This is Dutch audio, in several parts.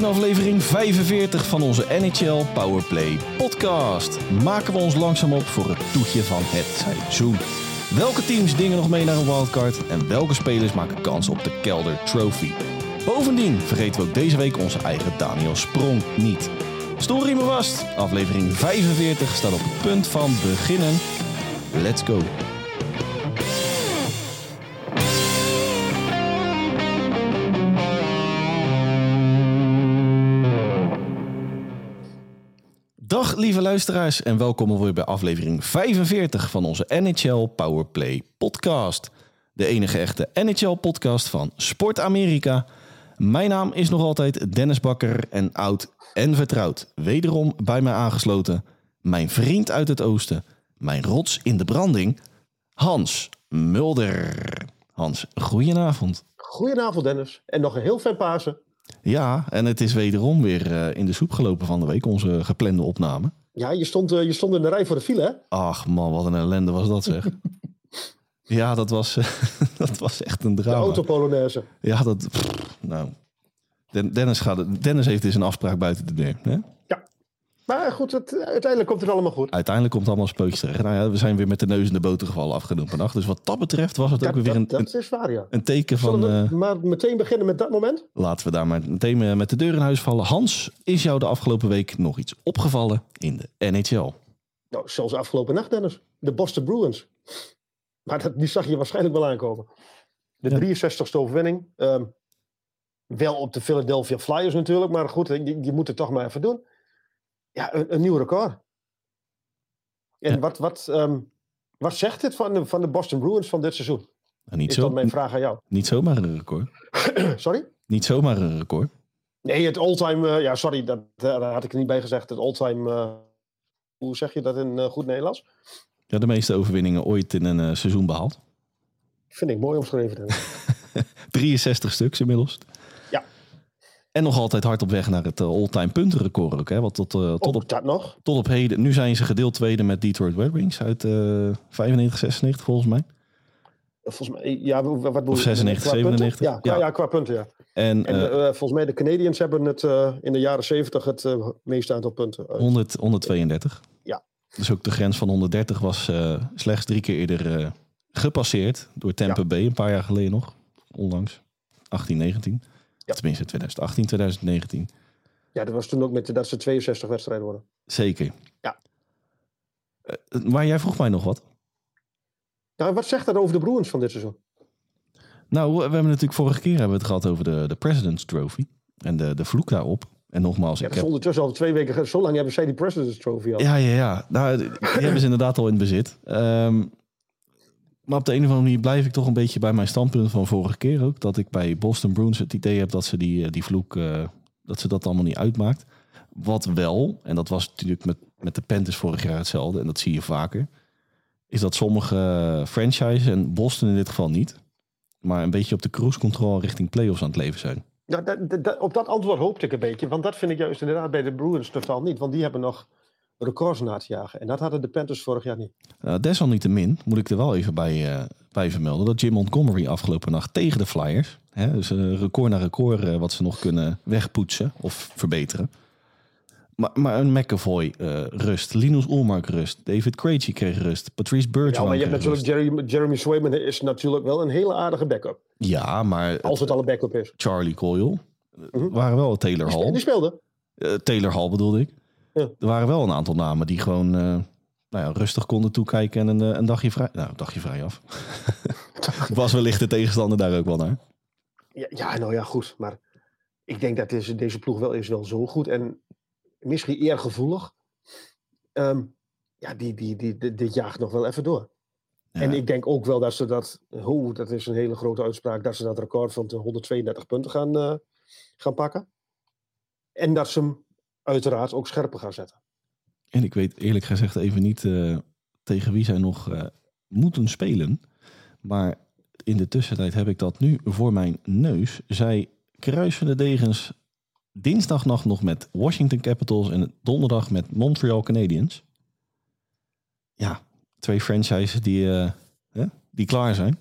in aflevering 45 van onze NHL Powerplay podcast. Maken we ons langzaam op voor het toetje van het seizoen. Welke teams dingen nog mee naar een wildcard en welke spelers maken kans op de Kelder Trophy? Bovendien vergeten we ook deze week onze eigen Daniel Sprong niet. Story me aflevering 45 staat op het punt van beginnen. Let's go. Lieve luisteraars en welkom weer bij aflevering 45 van onze NHL Powerplay podcast. De enige echte NHL podcast van Sport Amerika. Mijn naam is nog altijd Dennis Bakker en oud en vertrouwd. Wederom bij mij aangesloten. Mijn vriend uit het oosten. Mijn rots in de branding. Hans Mulder. Hans, goedenavond. Goedenavond Dennis. En nog een heel fijn Pasen. Ja, en het is wederom weer eh, in de soep gelopen van de week, onze geplande opname. Ja, je stond, eh, je stond in de rij voor de file hè? Ach man, wat een ellende was dat zeg. ja, dat was, dat was echt een De drama. autopolonaise. Ja, dat... pff, nou, Den- Dennis, gaat, Dennis heeft dus een afspraak buiten de deur. Hè? Maar goed, het, uiteindelijk komt het allemaal goed. Uiteindelijk komt het allemaal spookjes terecht. Nou ja, we zijn weer met de neus in de boter gevallen afgelopen nacht. Dus wat dat betreft was het ook weer een, dat, een, dat is waar ja. een teken van... We eh, maar meteen beginnen met dat moment? laten we daar maar meteen met de deur in huis vallen. Hans, is jou de afgelopen week nog iets opgevallen in de NHL? Nou, zelfs afgelopen nacht Dennis. De Boston Bruins. Maar dat, die zag je waarschijnlijk wel aankomen. De Ja. 63ste overwinning. Ehm, wel op de Philadelphia Flyers natuurlijk. Maar goed, je, je moet het toch maar even doen. Ja, een, een nieuw record. En Ja. wat, wat, ehm, wat zegt dit van de, van de Boston Bruins van dit seizoen? Nou, niet, Is zo, dat mijn vraag aan jou? niet zomaar een record. Sorry? Niet zomaar een record. Nee, het all-time... eh, ja, sorry, dat, daar had ik er niet bij gezegd. Het all-time... eh, hoe zeg je dat in eh, goed Nederlands? Ja, de meeste overwinningen ooit in een seizoen behaald. Vind ik mooi omschreven. Dennis. 63 stuks inmiddels. En nog altijd hard op weg naar het eh, all-time puntenrecord ook. Hè? Want tot, eh, tot, Ook op, dat nog. tot op heden. Nu zijn ze gedeeld tweede met Detroit Red Wings uit eh 95, 96 volgens mij. Volgens mij, ja, wat bedoel Of je? 96, Qua punten? 97? Ja, qua, Ja. ja. qua punten, ja. En En eh, eh, volgens mij de Canadiens hebben het eh, in de jaren 70 het eh, meeste aantal punten. uit. 100, 132. Ja. Dus ook de grens van 130 was eh, slechts drie keer eerder eh, gepasseerd door Tampa Ja. Bay een paar jaar geleden nog. Onlangs. 1819. Ja. Tenminste 2018, 2019. Ja, dat was toen ook met dat ze 62 wedstrijden worden. Zeker. Ja. Eh, maar jij vroeg mij nog wat. Nou, wat zegt dat over de Bruins van dit seizoen? Nou, we hebben natuurlijk vorige keer hebben we het gehad over de, de President's Trophy. En de, de vloek daarop. En nogmaals, Ja, ik heb... ondertussen al twee weken. Zo lang hebben zij die President's Trophy al. Ja, ja, ja. Nou, die hebben ze inderdaad al in bezit. Ehm, maar op de een of andere manier blijf ik toch een beetje bij mijn standpunt van vorige keer ook. Dat ik bij Boston Bruins het idee heb dat ze die, eh, die vloek, eh, dat ze dat allemaal niet uitmaakt. Wat wel, en dat was natuurlijk met, met de Panthers vorig jaar hetzelfde. En dat zie je vaker. Is dat sommige franchises, en Boston in dit geval niet. Maar een beetje op de cruise control richting playoffs aan het leven zijn. Ja, dat- op dat antwoord hoopte ik een beetje. Want dat vind ik juist inderdaad bij de Bruins totaal niet. Want die hebben nog records na te jagen. En dat hadden de Panthers vorig jaar niet. Uh, desalniettemin moet ik er wel even bij, eh, bij vermelden dat Jim Montgomery afgelopen nacht tegen de Flyers, hè, dus eh, record na record eh, wat ze nog kunnen wegpoetsen of verbeteren. Maar, maar een McAvoy rust, Linus Ulmark rust, David Krejci kreeg rust, Patrice Bergeron Ja, maar je hebt natuurlijk. Jeremy, Jeremy Swayman is natuurlijk wel een hele aardige backup. Ja, maar Als het al een backup is. Charlie Coyle Mhm. waren wel Taylor Hall. die speelde. Taylor Hall bedoelde ik. Ja. Er waren wel een aantal namen die gewoon eh, nou ja, rustig konden toekijken en een, eh, een dagje vrij. Nou, een dagje vrij af. Was wellicht de tegenstander daar ook wel naar. Ja, ja, nou ja, goed. Maar ik denk dat deze, deze ploeg wel is wel zo goed. En misschien eergevoelig. Ehm ja, die, die, die, die- dit jaagt nog wel even door. Ja. En ik denk ook wel dat ze dat... Oh, dat is een hele grote uitspraak. Dat ze dat record van de 132 punten gaan, eh, gaan pakken. En dat ze hem uiteraard ook scherper gaan zetten. En ik weet eerlijk gezegd even niet eh, tegen wie zij nog eh, moeten spelen. Maar in de tussentijd heb ik dat nu voor mijn neus. Zij kruisen de degens dinsdagnacht nog met Washington Capitals en donderdag met Montreal Canadiens. Ja, twee franchises die, eh, hè, die klaar zijn.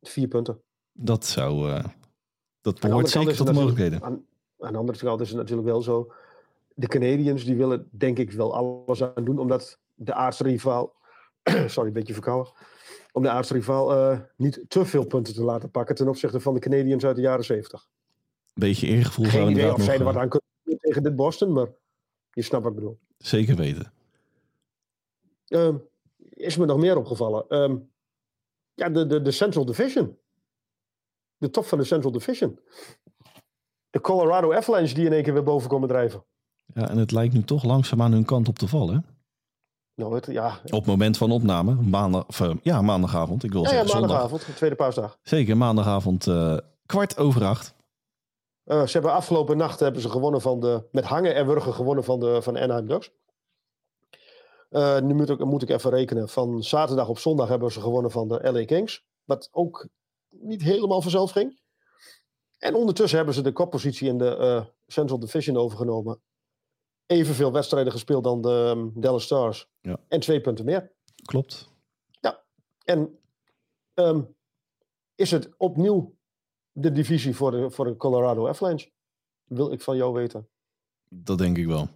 Vier punten. Dat zou. dat behoort zeker tot de mogelijkheden. Aan, aan de andere kant is het natuurlijk wel zo. De Canadiens die willen denk ik wel alles aan doen. Omdat de aardsrivaal... sorry, een beetje verkouden. Om de aardsrivaal eh niet te veel punten te laten pakken. Ten opzichte van de Canadiens uit de jaren 70. Beetje eergevoel Geen idee of zij er wat aan kunnen doen tegen dit Boston. Maar je snapt wat ik bedoel. eh, zeker weten. Ehm, is me nog meer opgevallen. Ehm, ja, de, de, de Central Division. De top van de Central Division. De Colorado Avalanche die in één keer weer boven komen drijven. Ja, en het lijkt nu toch langzaam aan hun kant op te vallen. Nou, het, ja, Op het moment van opname, maandag, of, eh, ja, maandagavond. Ik wil ja, ja, zeggen zondag. maandagavond, de tweede paasdag. Zeker, maandagavond eh, kwart over acht. Eh, ze hebben afgelopen nacht hebben ze gewonnen van de, met hangen en wurgen gewonnen van de van Anaheim Ducks. Nu moet ik, moet ik even rekenen. Van zaterdag op zondag hebben ze gewonnen van de LA Kings. Wat ook niet helemaal vanzelf ging. En ondertussen hebben ze de koppositie in de Central Division overgenomen. Evenveel wedstrijden gespeeld dan de ehm, Dallas Stars. Ja. En twee punten meer. Klopt. En ehm, is het opnieuw de divisie voor de, voor de Colorado Avalanche? Wil ik van jou weten. Dat denk ik wel.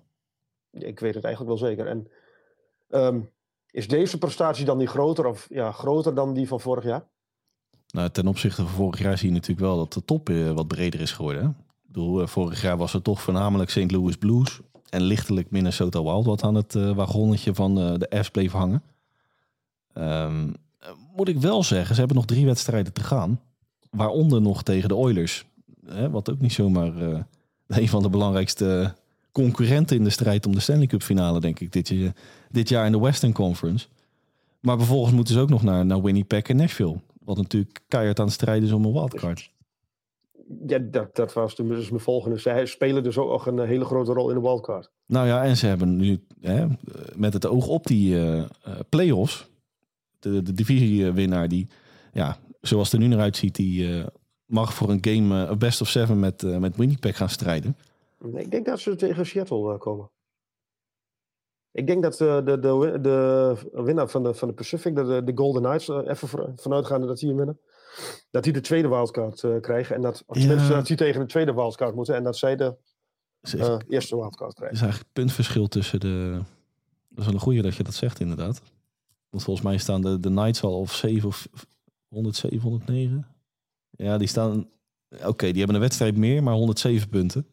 Ik weet het eigenlijk wel zeker. En ehm, is deze prestatie dan niet groter of ja, groter dan die van vorig jaar? Nou, ten opzichte van vorig jaar zie je natuurlijk wel dat de top eh, wat breder is geworden. Hè? Ik bedoel, eh, vorig jaar was het toch voornamelijk St. Louis Blues en lichtelijk Minnesota Wild wat aan het eh, wagonnetje van eh, de F's bleef hangen. Ehm, eh, moet ik wel zeggen, ze hebben nog drie wedstrijden te gaan. Waaronder nog tegen de Oilers. Hè, wat ook niet zomaar eh, een van de belangrijkste concurrenten in de strijd om de Stanley Cup finale, denk ik, dit, dit jaar in de Western Conference. Maar vervolgens moeten ze ook nog naar, naar Winnipeg en Nashville. Wat natuurlijk keihard aan het strijden is om een wildcard. Ja, dat, dat was dus mijn volgende. Zij spelen dus ook een hele grote rol in de wildcard. Nou ja, en ze hebben nu hè, met het oog op die eh eh, play-offs. De, de divisiewinnaar die, ja, zoals het er nu naar uitziet, die eh, mag voor een game eh, best of seven met, eh, met Winnipeg gaan strijden. Nee, Ik denk dat ze tegen Seattle eh, komen. Ik denk dat eh, de, de, de winnaar van de, van de Pacific, de, de- de Golden Knights, eh, even vanuitgaande dat die hem winnen, dat die de tweede wildcard eh, krijgen. En dat, Ja. dat die tegen de tweede wildcard moeten en dat zij de eh, eerste wildcard is krijgen. eigenlijk puntverschil tussen de... Dat is wel een goeie dat je dat zegt inderdaad. Want volgens mij staan de, de Knights al of 7 of 107, 109. Ja, die staan... Oké, die hebben een wedstrijd meer, maar 107 punten.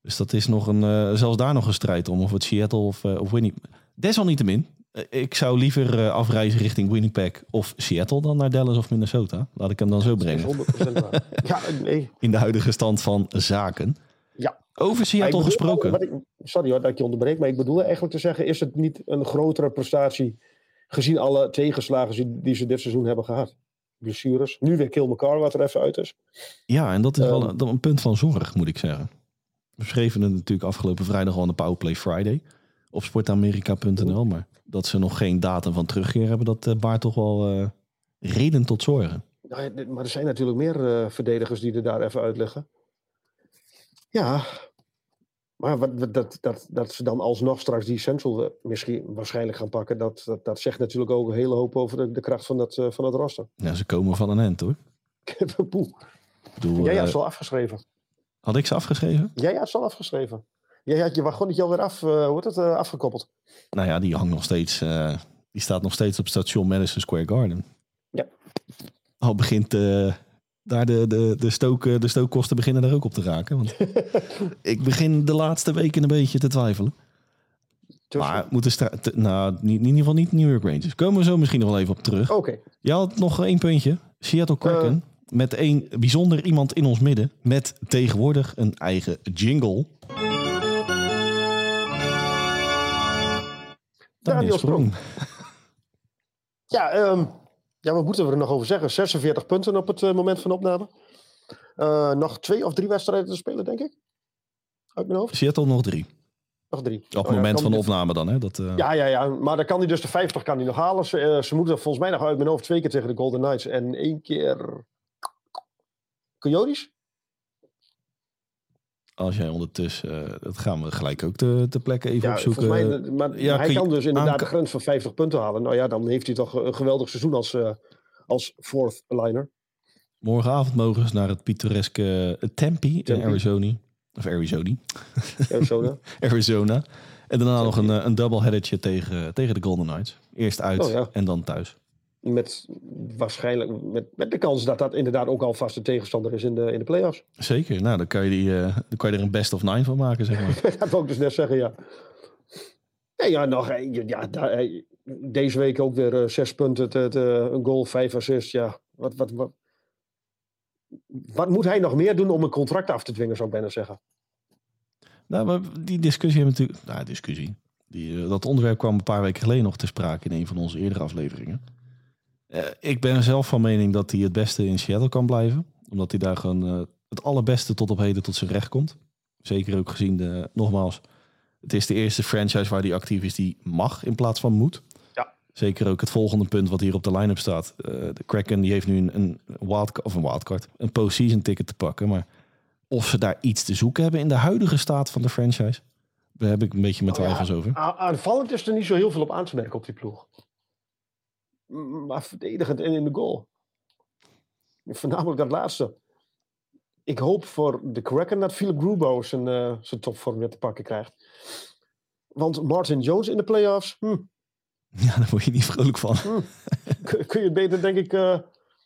Dus dat is nog een... eh, zelfs daar nog een strijd om. Of het Seattle of, of Winnipeg. Desalniettemin, ik zou liever eh, afreizen richting Winnipeg of Seattle dan naar Dallas of Minnesota. Laat ik hem dan zo brengen. 100% waar. ja, nee. In de huidige stand van zaken. Ja. Over Seattle bedoel- gesproken. ik- sorry hoor dat ik je onderbreek, maar ik bedoel eigenlijk te zeggen: is het niet een grotere prestatie gezien alle tegenslagen die, die ze dit seizoen hebben gehad? Blessures. Nu weer Kill McCarr, wat er even uit is. Ja, en dat is wel Ehm. een, een punt van zorg, moet ik zeggen. We schreven het natuurlijk afgelopen vrijdag al aan de Powerplay Friday op sportamerika.nl. Maar dat ze nog geen datum van terugkeer hebben, dat eh, baart toch wel eh, reden tot zorgen. Nou ja, maar er zijn natuurlijk meer eh, verdedigers die er daar even uitleggen. Ja, maar wat, dat, dat, dat ze dan alsnog straks die Central misschien waarschijnlijk gaan pakken, dat, dat, dat zegt natuurlijk ook een hele hoop over de, de kracht van dat, van dat roster. Ja, ze komen van een end hoor. Poeh. Bedoel, Jij eh, had ze al afgeschreven. had ik ze afgeschreven? Jij had ze al afgeschreven. Jij had je wagonnetje alweer af, hoe eh, afgekoppeld. Nou ja, die hangt nog steeds. eh, die staat nog steeds op station Madison Square Garden. Ja. Al begint daar de, de, de, stook, de stookkosten beginnen daar ook op te raken. Want ik begin de laatste weken een beetje te twijfelen. Tussen- Maar moeten te- nou, in ieder geval niet New York Rangers. Komen we zo misschien nog wel even op terug. Oké, Je had nog één puntje. Seattle Kraken. met een bijzonder iemand in ons midden. Met tegenwoordig een eigen jingle. Daniel Sprong. Ja, ehm, ja, wat moeten we er nog over zeggen? 46 punten op het eh, moment van opname. Eh, nog twee of drie wedstrijden te spelen, denk ik. Uit mijn hoofd. Seattle nog drie. Nog drie. Op Oh het ja, moment van de opname dan. Hè? Dat, eh, Ja, ja, ja, maar dan kan hij dus de 50 kan hij nog halen. Ze, ze moeten volgens mij nog uit mijn hoofd twee keer tegen de Golden Knights en één keer Coyotes. Als jij ondertussen... eh, dat gaan we gelijk ook te, te plekken even Ja, opzoeken. mij, eh, maar ja, hij kan dus inderdaad de grens van 50 punten halen. Nou ja, dan heeft hij toch een geweldig seizoen als, eh, als fourth liner. Morgenavond mogen ze naar het pittoreske Tempe, in. Arizona. Of Arizona. Arizona. Arizona. En daarna nog een, een doubleheadertje tegen, tegen de Golden Knights. Eerst uit Oh, ja. en dan thuis. Met waarschijnlijk met, met de kans dat dat inderdaad ook al vast een tegenstander is in de, in de playoffs. Zeker. Nou, dan kan je, die, eh, dan kan je er een best of nine van maken, zeg maar. dat wou ik dus net zeggen, ja. Nee, ja, nog, ja, daar, eh, deze week ook weer eh, zes punten, te, te- een goal, vijf assists. Ja, wat, wat, wat, wat moet hij nog meer doen om een contract af te dwingen, zou ik bijna zeggen. nou, maar die discussie hebben we natuurlijk... Nou, discussie. Die, dat onderwerp kwam een paar weken geleden nog te sprake in een van onze eerdere afleveringen. Eh, ik ben zelf van mening dat hij het beste in Seattle kan blijven. Omdat hij daar gewoon eh, het allerbeste tot op heden tot zijn recht komt. Zeker ook gezien, de, nogmaals, het is de eerste franchise waar hij actief is die mag in plaats van moet. Ja. Zeker ook het volgende punt wat hier op de line-up staat. Eh, de Kraken die heeft nu een, een wildcard, of een wildcard, een postseason ticket te pakken. Maar of ze daar iets te zoeken hebben in de huidige staat van de franchise, daar heb ik een beetje mijn ja, twijfels over. Aanvallend is er niet zo heel veel op aan te merken op die ploeg. Maar verdedigend en in de goal. Voornamelijk dat laatste. Ik hoop voor de Kraken dat Philip Grubo zijn, eh, zijn topvorm weer te pakken krijgt. Want Martin Jones in de playoffs, hm, Ja, daar word je niet vrolijk van. kun kun je het beter denk ik eh,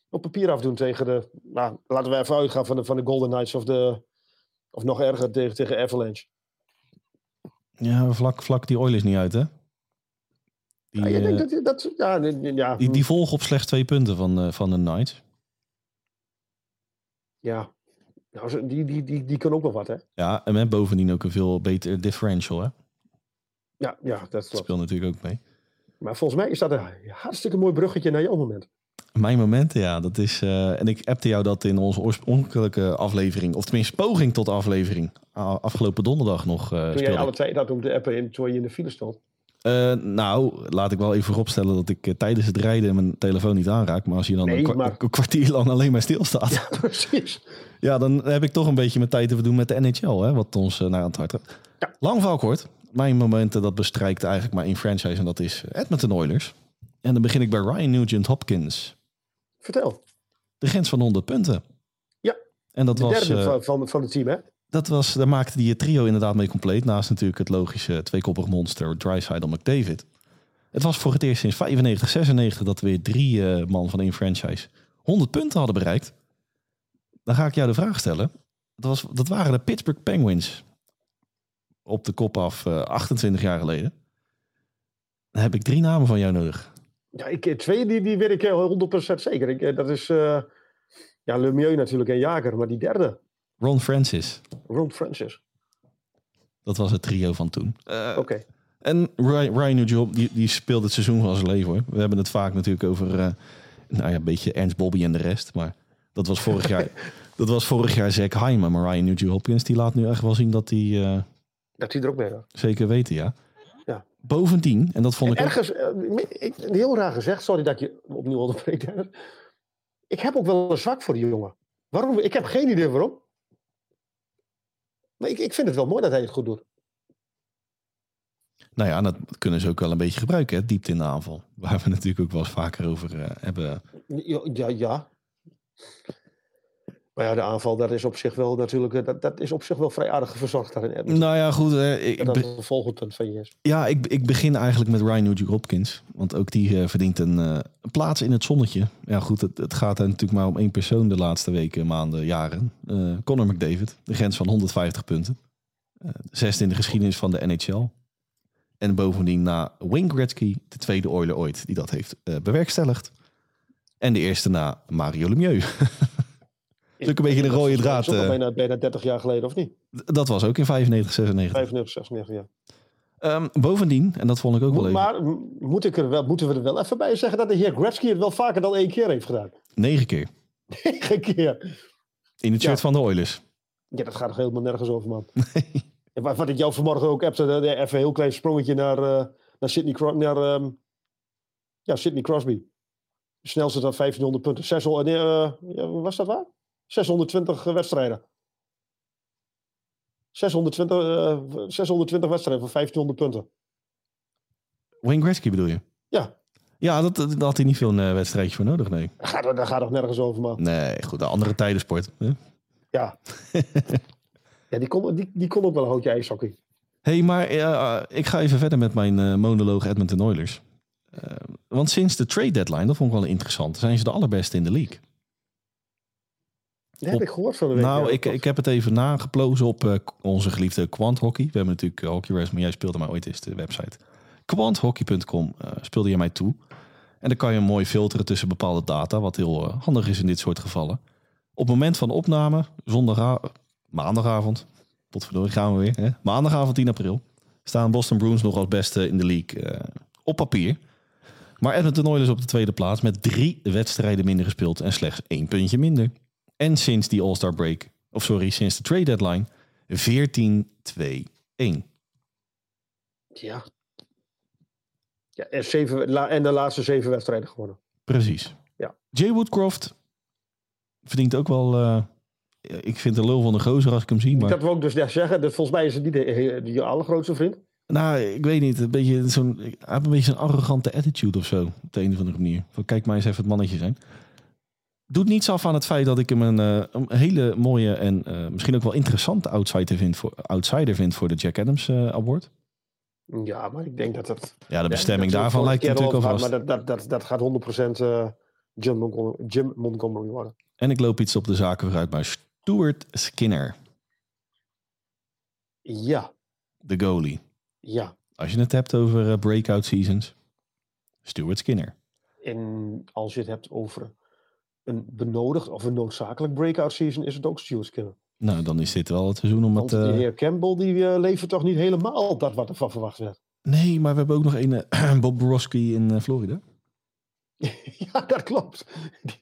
op papier afdoen tegen de... Nou, laten we even uitgaan van de, van de Golden Knights of, de, of nog erger tegen, tegen Avalanche. Ja, vlak, vlak die Oilers niet uit, hè? Die, Ja, je eh, dat, dat, ja, ja, die, hm. die volgen op slechts twee punten van, eh, van de Knights. Ja, nou, die, die, die, die kan ook wel wat, hè? Ja, en met bovendien ook een veel beter differential, hè? Ja, ja dat klopt. speelt natuurlijk ook mee. Maar volgens mij is dat een hartstikke mooi bruggetje naar jouw moment. Mijn momenten, ja, dat is... eh, en ik appte jou dat in onze oorspronkelijke aflevering, of tenminste poging tot aflevering, afgelopen donderdag nog eh Toen jij alle twee dat om te appen in, terwijl je in de file stond. Eh, nou, laat ik wel even vooropstellen dat ik eh, tijdens het rijden mijn telefoon niet aanraak. Maar als je dan Nee, een, kwa- maar- een kwartier lang alleen maar stilstaat, ja. Precies. dan heb ik toch een beetje mijn tijd te verdoen met de NHL, hè, wat ons eh, naar aan het hart gaat. Ja. Lang verhaal kort. Mijn momenten, dat bestrijkt eigenlijk maar één franchise en dat is Edmonton Oilers. En dan begin ik bij Ryan Nugent Hopkins. Vertel. De grens van 100 punten. Ja. En dat De was, derde van, van, van het team, hè? Dat was, daar maakte die trio inderdaad mee compleet. Naast natuurlijk het logische tweekoppig monster Drysdale McDavid. Het was voor het eerst sinds 95, 96 dat weer drie eh, man van één franchise 100 punten hadden bereikt. Dan ga ik jou de vraag stellen. Dat, was, dat waren de Pittsburgh Penguins. Op de kop af, eh, 28 jaar geleden. Dan heb ik drie namen van jou nodig. Ja, ik, eh, twee die, die weet ik eh, 100% zeker. Ik, eh, dat is eh ja, Lemieux natuurlijk en Jager. Maar die derde, Ron Francis. Ron Francis. Dat was het trio van toen. Eh, Oké. En Ryan, Ryan Nugent, die, die speelt het seizoen van zijn leven hoor. We hebben het vaak natuurlijk over eh, nou ja, een beetje Ernst Bobby en de rest. Maar dat was vorig jaar, dat was vorig jaar Zack Hyman. Maar Ryan Nugent Hopkins die laat nu echt wel zien dat hij eh, Dat hij er ook was. zeker weten, ja. Ja. Bovendien, en dat vond En ik ergens, heel raar gezegd, sorry dat ik je opnieuw onderbreek. Ik heb ook wel een zwak voor die jongen. Waarom? Ik heb geen idee waarom. Maar ik, ik vind het wel mooi dat hij het goed doet. nou ja, dat kunnen ze ook wel een beetje gebruiken, hè, diepte in de aanval. Waar we natuurlijk ook wel eens vaker over eh, hebben. Ja, ja, ja. Maar ja, de aanval, dat is op zich wel natuurlijk, eh, dat, dat is op zich wel vrij aardig verzorgd daar in Edmonton. Nou ja, goed. eh, ik, dat is het volgende punt van je is. Ja, ik, ik begin eigenlijk met Ryan Nugent Hopkins. Want ook die eh, verdient een, eh, een plaats in het zonnetje. Ja goed, het, het gaat er natuurlijk maar om één persoon de laatste weken, maanden, jaren. Eh Conor McDavid, de grens van 150 punten. Zesde in de geschiedenis van de NHL. En bovendien na Wayne Gretzky, de tweede Oiler ooit die dat heeft bewerkstelligd. En de eerste na Mario Lemieux. is ook een beetje de rode Dat is draad, ook al eh. bijna, bijna 30 jaar geleden, of niet? dat was ook in 95, 96. 95, 96, ja. Ehm, bovendien, en dat vond ik ook wel even, maar moet ik er wel, moeten we er wel even bij zeggen dat de heer Gretzky het wel vaker dan één keer heeft gedaan? negen keer. Negen keer. In het Ja. shirt van de Oilers. Ja, dat gaat er helemaal nergens over, man. En wat, wat ik jou vanmorgen ook appte, eh, even een heel klein sprongetje naar, eh naar, Sidney, Cro- naar ehm, ja, Sidney Crosby. Snelste van 1500 punten. 600, nee, eh, ja, was dat waar? 620 wedstrijden. 620, eh, 620 wedstrijden voor 1500 punten. Wayne Gretzky bedoel je? Ja, Ja, dat, dat, daar had hij niet veel uh, wedstrijdjes voor nodig, nee. Daar gaat, daar gaat toch nergens over, man. Nee, goed, de andere tijdensport. Hè? Ja. ja, die kon, die, die kon ook wel een houtje ijshockey. hey, maar uh, ik ga even verder met mijn uh, monoloog Edmonton Oilers. want sinds de trade deadline, dat vond ik wel interessant, zijn ze de allerbeste in de league. Dat heb ik gehoord van de week. Nou, ik, ik heb het even nageplozen op uh, onze geliefde Quant Hockey. We hebben natuurlijk uh, Hockey Race, maar jij speelde mij ooit eens de website. Quanthockey.com uh, speelde je mij toe. En dan kan je mooi filteren tussen bepaalde data, wat heel handig is in dit soort gevallen. Op het moment van opname, zondag, maandagavond, tot verdorie gaan we weer, hè? maandagavond 10 april, staan Boston Bruins nog als beste in de league op papier. Maar Edmonton Oilers op de tweede plaats met drie wedstrijden minder gespeeld en slechts één puntje minder. En sinds die All-Star break, of sorry, sinds de trade deadline, 14-2-1. Ja. ja en, zeven, en de laatste zeven wedstrijden gewonnen. Precies. Ja. Jay Woodcroft verdient ook wel. Uh, ik vind de lul van de gozer als ik hem zie. Maar... Dat wil ik dus net zeggen. Dat volgens mij is het niet de, de, allergrootste vriend. Nou, ik weet niet. Een beetje zo'n, hij heeft een beetje een arrogante attitude of zo. Op de een of andere manier. Van, kijk maar eens even het mannetje zijn doet niets af aan het feit dat ik hem een, uh, een hele mooie en uh, misschien ook wel interessante outsider vind voor, outsider vind voor de Jack Adams uh, Award. Ja, maar ik denk dat dat... Ja, de bestemming ja, daarvan lijkt natuurlijk al vast. Maar dat, dat, dat, dat gaat 100% Jim, Montgomery, Jim Montgomery worden. En ik loop iets op de zaken vooruit bij Stuart Skinner. Ja. De goalie. Ja. Als je het hebt over breakout seasons, Stuart Skinner. En als je het hebt over een benodigd of een noodzakelijk breakout season is het ook Stuart Skinner. Nou, dan is dit wel het seizoen om Want het... de heer Campbell die uh, levert toch niet helemaal dat wat er van verwacht werd. Nee, maar we hebben ook nog een uh, Bob Borowski in uh, Florida. ja, dat klopt. Die,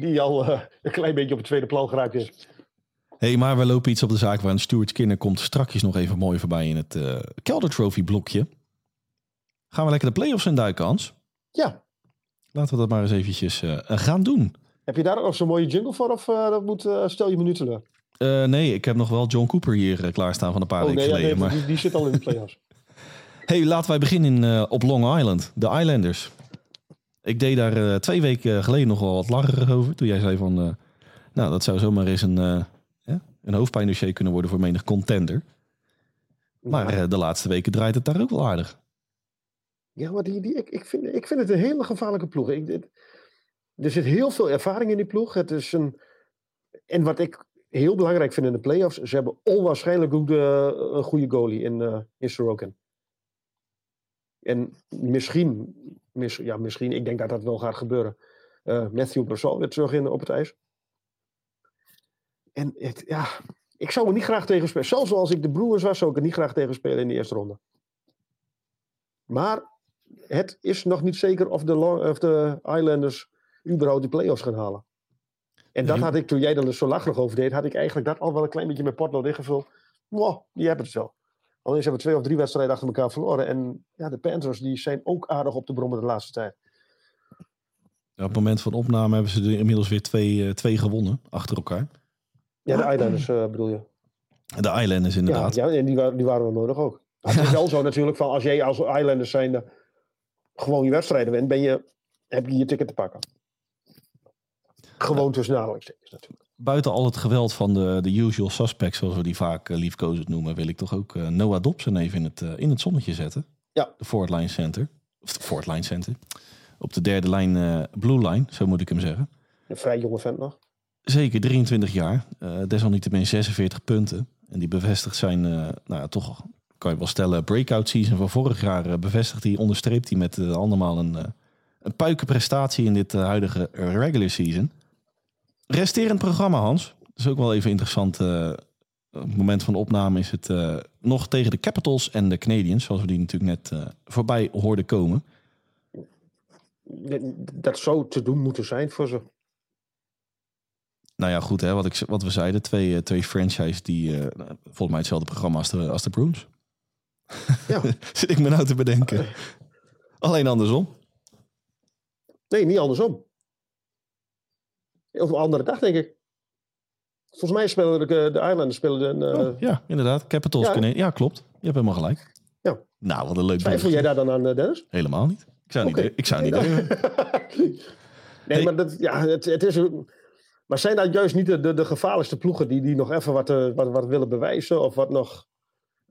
die al een klein beetje op het tweede plan geraakt is. hey, maar we lopen iets op de zaak waar een Stuart Skinner komt strakjes nog even mooi voorbij in het Kelder Trophy blokje. Gaan we lekker de playoffs in duiken, Hans? Ja, Laten we dat maar eens eventjes uh, gaan doen. Heb je daar ook zo'n mooie jingle voor of uh, dat moet, uh, stel je me nu teleur? nee, ik heb nog wel John Cooper hier klaarstaan van een paar oh, weken nee, geleden. Ja, nee, maar... die, die, zit al in de playoffs. hey, laten wij beginnen op Long Island, de Islanders. Ik deed daar twee weken geleden nog wel wat lacherig over. Toen jij zei van, nou dat zou zomaar eens een, een hoofdpijndossier kunnen worden voor menig contender. Maar de laatste weken draait het daar ook wel aardig. Ja, maar die, die, ik, ik, vind, ik vind het een hele gevaarlijke ploeg. Ik, er zit heel veel ervaring in die ploeg. Het is een, en wat ik heel belangrijk vind in de playoffs, ze hebben onwaarschijnlijk de, een goede goalie in, uh, in Sorokin. En misschien, mis, ja, misschien, ik denk dat dat wel gaat gebeuren. Uh, Matthew Brassard weer terug in, op het ijs. En het, ja, ik zou er niet graag tegen spelen. Zelfs als ik de Brewers was, zou ik er niet graag tegen spelen in de eerste ronde. Maar het is nog niet zeker of de, of de Islanders überhaupt de play-offs gaan halen. En dat had ik, toen jij er zo lachelijk over deed, had ik eigenlijk dat al wel een klein beetje met potlood ingevuld. Wow, die hebben het wel. Alleen ze hebben twee of drie wedstrijden achter elkaar verloren. En ja, de Panthers die zijn ook aardig op de brommen de laatste tijd. Ja, op het moment van opname hebben ze er inmiddels weer twee, uh, twee gewonnen achter elkaar. Ja, de Islanders uh, bedoel je? De Islanders inderdaad. Ja, ja en die, waren, die waren we nodig ook. Het is wel zo natuurlijk van als jij als Islanders zijnde gewoon je wedstrijden wint, ben je, heb je je ticket te pakken. Gewoon tussen aanhalingstekens natuurlijk. Buiten al het geweld van de, de usual suspects, zoals we die vaak uh, liefkozend noemen, wil ik toch ook uh, Noah Dobson even in het, uh, in het zonnetje zetten. Ja. De Fort Line Center. Of de Fort Line Center. Op de derde lijn, Blue Line, zo moet ik hem zeggen. Een vrij jonge vent nog. Zeker, 23 jaar. desalniettemin 46 punten. En die bevestigt zijn, nou toch kan je wel stellen, breakout season van vorig jaar bevestigt hij, onderstreept hij met uh, andermaal een, uh, een puikenprestatie in dit huidige regular season. Resterend programma, Hans. Dat is ook wel even interessant. op het moment van opname is het nog tegen de Capitals en de Canadiens, zoals we die natuurlijk net voorbij hoorden komen. Dat zou te doen moeten zijn voor ze. Nou ja, goed, hè, wat, ik, wat we zeiden. Twee, twee franchises die volgens mij hetzelfde programma als de, als de Bruins. Ja. Zit ik me nou te bedenken. Alleen andersom. Nee, niet andersom. Of een andere dag, denk ik. Volgens mij spelen de, de Islanders spelen de, uh... oh, ja, inderdaad. Capitals. Ja. ja, klopt. Je hebt helemaal gelijk. Ja. Nou, wat een leuk Twijfel jij daar dan aan, Dennis? Helemaal niet. Ik zou niet, ik zou niet Nee, nee, maar, dat, ja, het, het is, maar zijn dat juist niet de, de, de gevaarlijkste ploegen die, die nog even wat, eh, wat, wat willen bewijzen? Of wat nog.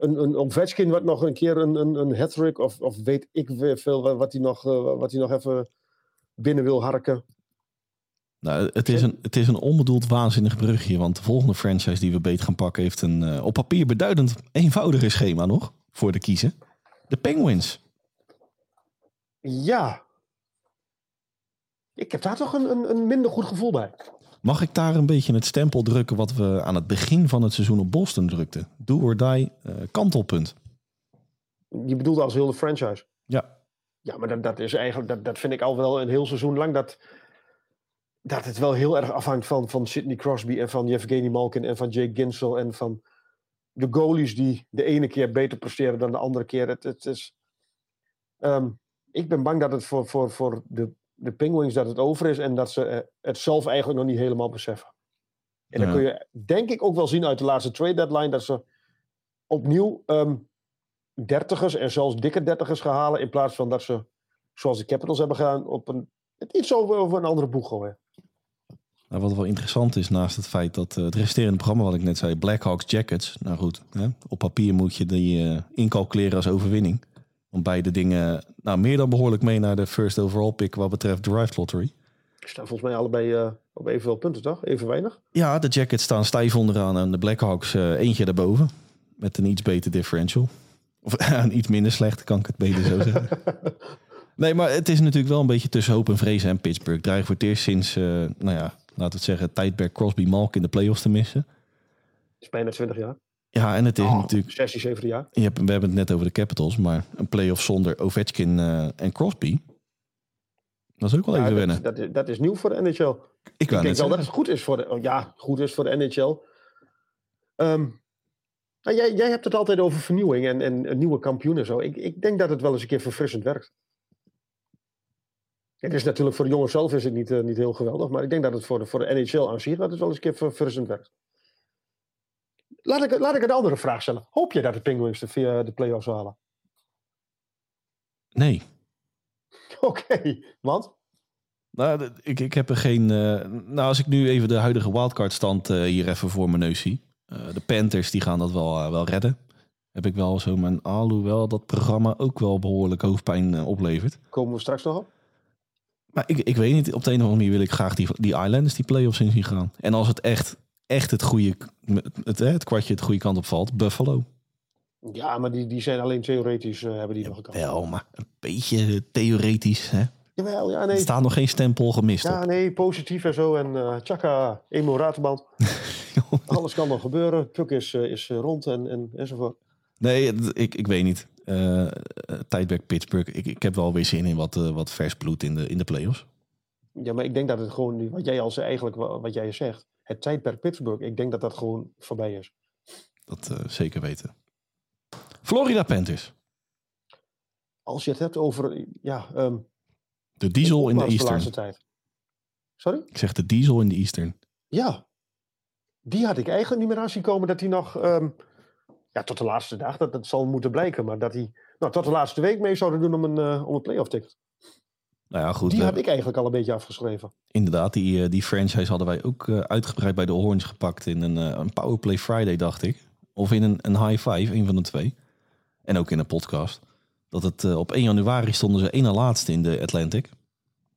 Een, een Ovechkin wat nog een keer een, een, een hat-trick of, of weet ik veel wat, wat hij nog, eh, wat hij nog even binnen wil harken. Nou, het, is een, het is een onbedoeld waanzinnig brugje. Want de volgende franchise die we beet gaan pakken... heeft een eh, op papier beduidend eenvoudiger schema nog voor de kiezen. De Penguins. Ja. Ik heb daar toch een, een, een minder goed gevoel bij. Mag ik daar een beetje het stempel drukken... wat we aan het begin van het seizoen op Boston drukten? Do or die, eh, kantelpunt. Je bedoelt als heel de franchise. Ja, Ja, maar dat, dat is eigenlijk, dat, dat vind ik al wel een heel seizoen lang. Dat, dat het wel heel erg afhangt van, van Sidney Crosby en van Yevgeny Malkin en van Jake Ginsel en van de goalies die de ene keer beter presteren dan de andere keer. Het, het is, Ehm, ik ben bang dat het voor, voor, voor de, de Penguins dat het over is en dat ze eh, het zelf eigenlijk nog niet helemaal beseffen. En dan kun je denk ik ook wel zien uit de laatste trade deadline dat ze opnieuw ehm dertigers en zelfs dikke dertigers gaan halen in plaats van dat ze, zoals de Capitals hebben gedaan, op een, iets over, over een andere boeg gooien. Nou, wat wel interessant is, naast het feit dat eh, het resterende programma, wat ik net zei, Blackhawks Jackets. Nou goed, hè, op papier moet je die eh, incalculeren als overwinning. Want beide dingen, nou meer dan behoorlijk mee naar de first overall pick wat betreft Drive Lottery. Staan volgens mij allebei eh, op evenveel punten, toch? Even weinig. Ja, de Jackets staan stijf onderaan en de Blackhawks eh, eentje daarboven. Met een iets beter differential. Of een iets minder slecht, kan ik het beter zo zeggen. Nee, maar het is natuurlijk wel een beetje tussen hoop en vrees en Pittsburgh. Dreigen voor het eerst sinds, eh, nou ja, laten we het zeggen, het tijdperk Crosby Malk in de playoffs te missen. is bijna 20 jaar. Ja, en het is Oh, natuurlijk, 16, 17 jaar. je hebt, we hebben het net over de Capitals, maar een playoff zonder Ovechkin eh, en Crosby, dat is ook wel Ja, even dat, wennen. dat, is- dat is nieuw voor de NHL. Ik denk wel dat het goed is voor de, oh, ja, goed is voor de NHL. Ehm, nou, jij, jij hebt het altijd over vernieuwing en, en nieuwe kampioen en zo. Ik, ik denk dat het wel eens een keer verfrissend werkt. Het is natuurlijk voor de jongens zelf is het niet, eh, niet heel geweldig, maar ik denk dat het voor de, voor de NHL aan zich dat het wel eens een keer verfrissend werkt. Laat ik, laat ik een andere vraag stellen. Hoop je dat de Penguins de, via de play-offs halen? Nee, Oké, want? Nou, ik, ik heb er geen. eh, nou, als ik nu even de huidige wildcard stand eh, hier even voor mijn neus zie. eh, de Panthers die gaan dat wel, wel redden. Heb ik wel zo mijn alhoewel dat programma ook wel behoorlijk hoofdpijn oplevert. Komen we straks nog op? Maar ik, ik weet niet, op de een of andere manier wil ik graag die, die Islanders die play-offs in zien gaan. En als het echt, echt het goede, het, het kwartje het goede kant op valt, Buffalo. Ja, maar die, die zijn alleen theoretisch, eh, hebben die nog een kans. Wel, maar een beetje theoretisch. Hè? Jawel, ja, Er nee. staat nog geen stempel gemist Ja, op. nee, positief en zo. En eh tjaka, emo ratenband. Alles kan nog gebeuren. Puk is, eh, is eh, rond en, en, enzovoort. Nee, ik, ik weet niet. Eh, eh, tijdperk Pittsburgh. Ik, ik heb wel weer zin in wat, eh, wat vers bloed in de, in de playoffs. Ja, maar ik denk dat het gewoon, wat jij al zei, eigenlijk wa- wat jij zegt. Het tijdperk Pittsburgh, ik denk dat dat gewoon voorbij is. Dat eh, zeker weten. Florida Panthers. Als je het hebt over, ja... ehm, De diesel in de Eastern. laatste tijd. Sorry? Ik zeg de diesel in de Eastern. Ja. Die had ik eigenlijk niet meer aan zien komen dat hij nog... ehm, ja, tot de laatste dag, dat, dat zal moeten blijken. Maar dat hij nou, tot de laatste week mee zouden doen om een, eh, om een playoff ticket. Nou ja, goed. Die hebben- ik eigenlijk al een beetje afgeschreven. Inderdaad, die, eh, die franchise hadden wij ook eh, uitgebreid bij de Horns gepakt in een, eh, een Powerplay Friday, dacht ik. Of in een, een High Five, een van de twee. En ook in een podcast. Dat het op 1 januari stonden ze één na laatste in de Atlantic.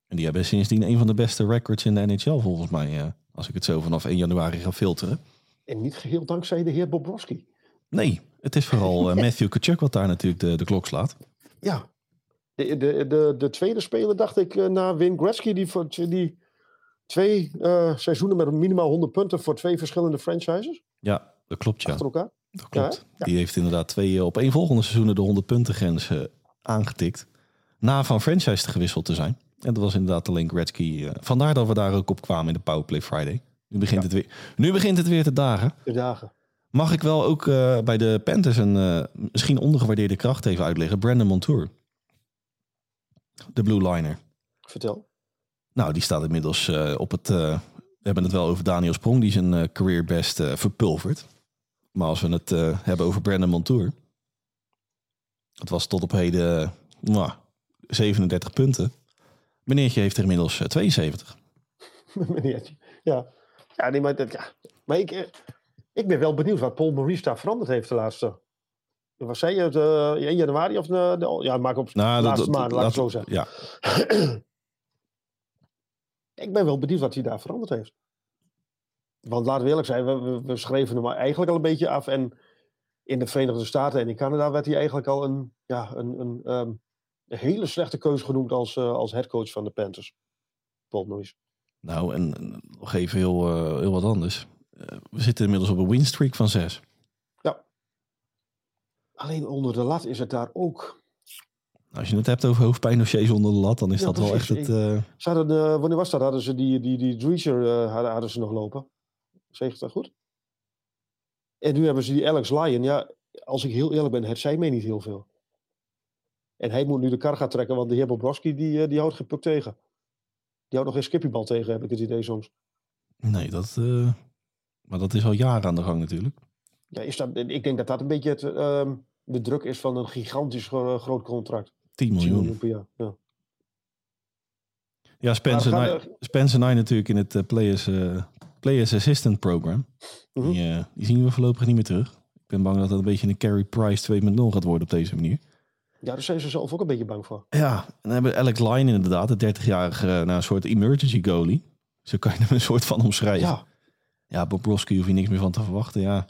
En die hebben sindsdien een van de beste records in de NHL volgens mij. als ik het zo vanaf 1 januari ga filteren. En niet geheel dankzij de heer Bobrovski. Nee, het is vooral Matthew Kachuk wat daar natuurlijk de, de klok slaat. Ja. De, de, de, de tweede speler, dacht ik, eh, na Wayne Gretzky, die, voor, die twee eh, seizoenen met minimaal 100 punten voor twee verschillende franchises Ja, dat klopt ja. achter elkaar. Dat klopt. Ja, Die heeft inderdaad twee eh, op één volgende seizoenen de 100 punten grens aangetikt. Na van franchise te gewisseld te zijn. En dat was inderdaad alleen Gretzky. vandaar dat we daar ook op kwamen in de Powerplay Friday. Nu begint, het, weer, nu begint het weer te dagen. De dagen. Mag ik wel ook bij de Panthers een misschien ondergewaardeerde kracht even uitleggen. Brandon Montour. De Blue Liner. Vertel. Nou, die staat inmiddels eh, op het... eh, we hebben het wel over Daniel Sprong, die zijn eh, career best verpulvert. Maar als we het hebben over Brandon Montour... Het was tot op heden... eh, nou, 37 punten. Meneertje heeft er inmiddels eh, 72. Meneertje. Ja. Ja, nee, maar, dat, ja. maar ik, ik ben wel benieuwd wat Paul Maurice daar veranderd heeft de laatste. Wat zei je, het, 1 januari of de, de- ja, maak op Nou, laatste dat- maand, laat ik zo zeggen. Ja, Ik ben wel benieuwd wat hij daar veranderd heeft. Want laten we eerlijk zijn, we, we, we schreven hem eigenlijk al een beetje af. En in de Verenigde Staten en in Canada werd hij eigenlijk al een, ja, een, een, ehm, een hele slechte keuze genoemd als, eh, als headcoach van de Panthers. Paul Maurice. nou en nog even heel, eh, heel wat anders. Eh, we zitten inmiddels op een winstreak van 6. Alleen onder de lat is het daar ook. Als je het hebt over hoofdpijndossiers onder de lat, dan is Ja, dat wel echt het... eh, Ze hadden, eh, wanneer was dat? Hadden ze die, die, die Dreaser eh, hadden, hadden ze nog lopen. Zeg ik dat goed? En nu hebben ze die Alex Lyon. Ja, als ik heel eerlijk ben, het zei mij niet heel veel. En hij moet nu de kar gaan trekken, want de heer Bobrovski die, die houdt geen puk tegen. Die houdt nog geen skippiebal tegen, heb ik het idee soms. nee, dat... maar dat is al jaren aan de gang natuurlijk. Ja, is dat, ik denk dat dat een beetje het, ehm, de druk is van een gigantisch gro- groot contract. 10 10 miljoen. per jaar. Ja. Ja, Spencer, Knight, gaan Spencer natuurlijk in het eh, Players, eh, Players Assistant Program. Mhm. Die, eh, die zien we voorlopig niet meer terug. Ik ben bang dat dat een beetje een Carey Price 2.0 gaat worden op deze manier. Ja, daar zijn ze zelf ook een beetje bang voor. Ja, en dan hebben we Alex Line inderdaad, de 30-jarige, nou, een soort emergency goalie. Zo kan je hem een soort van omschrijven. Ja, Ja, Bobrovski hoef je niks meer van te verwachten. Ja.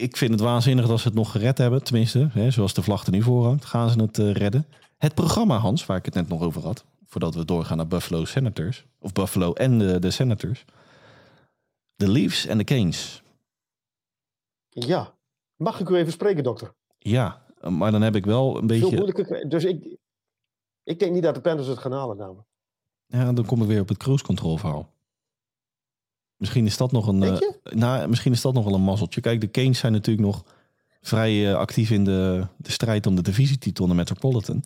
Ik vind het waanzinnig dat ze het nog gered hebben. Tenminste, hè, zoals de vlag er nu voor hangt, gaan ze het eh, redden. Het programma, Hans, waar ik het net nog over had. Voordat we doorgaan naar Buffalo Senators. Of Buffalo en de, de Senators. De Leafs en de Canes. ja. Mag ik u even spreken, dokter? Ja, maar dan heb ik wel een Veel beetje... moeilijker. Dus ik, ik denk niet dat de Panthers het gaan halen, namelijk. Ja, dan kom ik weer op het cruise control verhaal. Misschien is dat nog een... Nou, misschien is dat nog wel een mazzeltje. Kijk, de Canes zijn natuurlijk nog vrij eh, actief in de, de strijd om de divisietitel in de Metropolitan.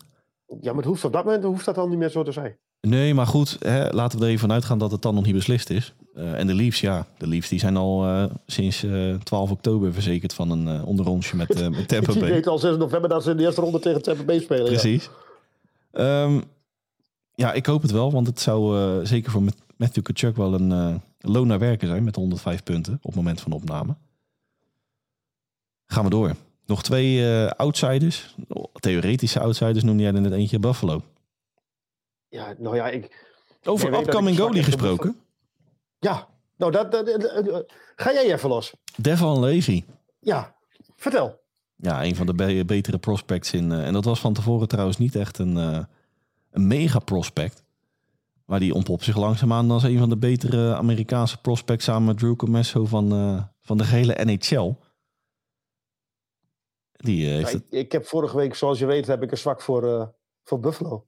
Ja, maar het hoeft op dat moment hoeft dat dan niet meer zo te zijn. Nee, maar goed, hè, laten we er even van uitgaan dat het dan nog niet beslist is. Eh, en de Leafs, ja, de Leafs die zijn al sinds eh 12 oktober verzekerd van een onderrondje met, met Tampa Bay. weten al 6 november dat ze in de eerste ronde tegen Tampa Bay spelen. Ja. Precies. Ehm, ja, ik hoop het wel, want het zou zeker voor Met- Matthew Kachuk wel een eh, loon naar werken zijn met 105 punten op het moment van opname. Gaan we door. Nog twee eh, outsiders, theoretische outsiders noemde jij er net eentje, Buffalo. Ja, nou ja, ik... Over upcoming goalie gesproken. Ja, nou, dat, dat, dat- dat- ga jij even los. Devon Levy. Ja, vertel. Ja, een van de be- betere prospects in. eh, en dat was van tevoren trouwens niet echt een, een mega prospect. Maar die ontpopt zich langzaamaan als een van de betere Amerikaanse prospects samen met Drew Comesso van, eh, van de gehele NHL. Die eh, heeft Ja, het. ik, ik heb vorige week, zoals je weet, heb ik een zwak voor, eh, voor Buffalo.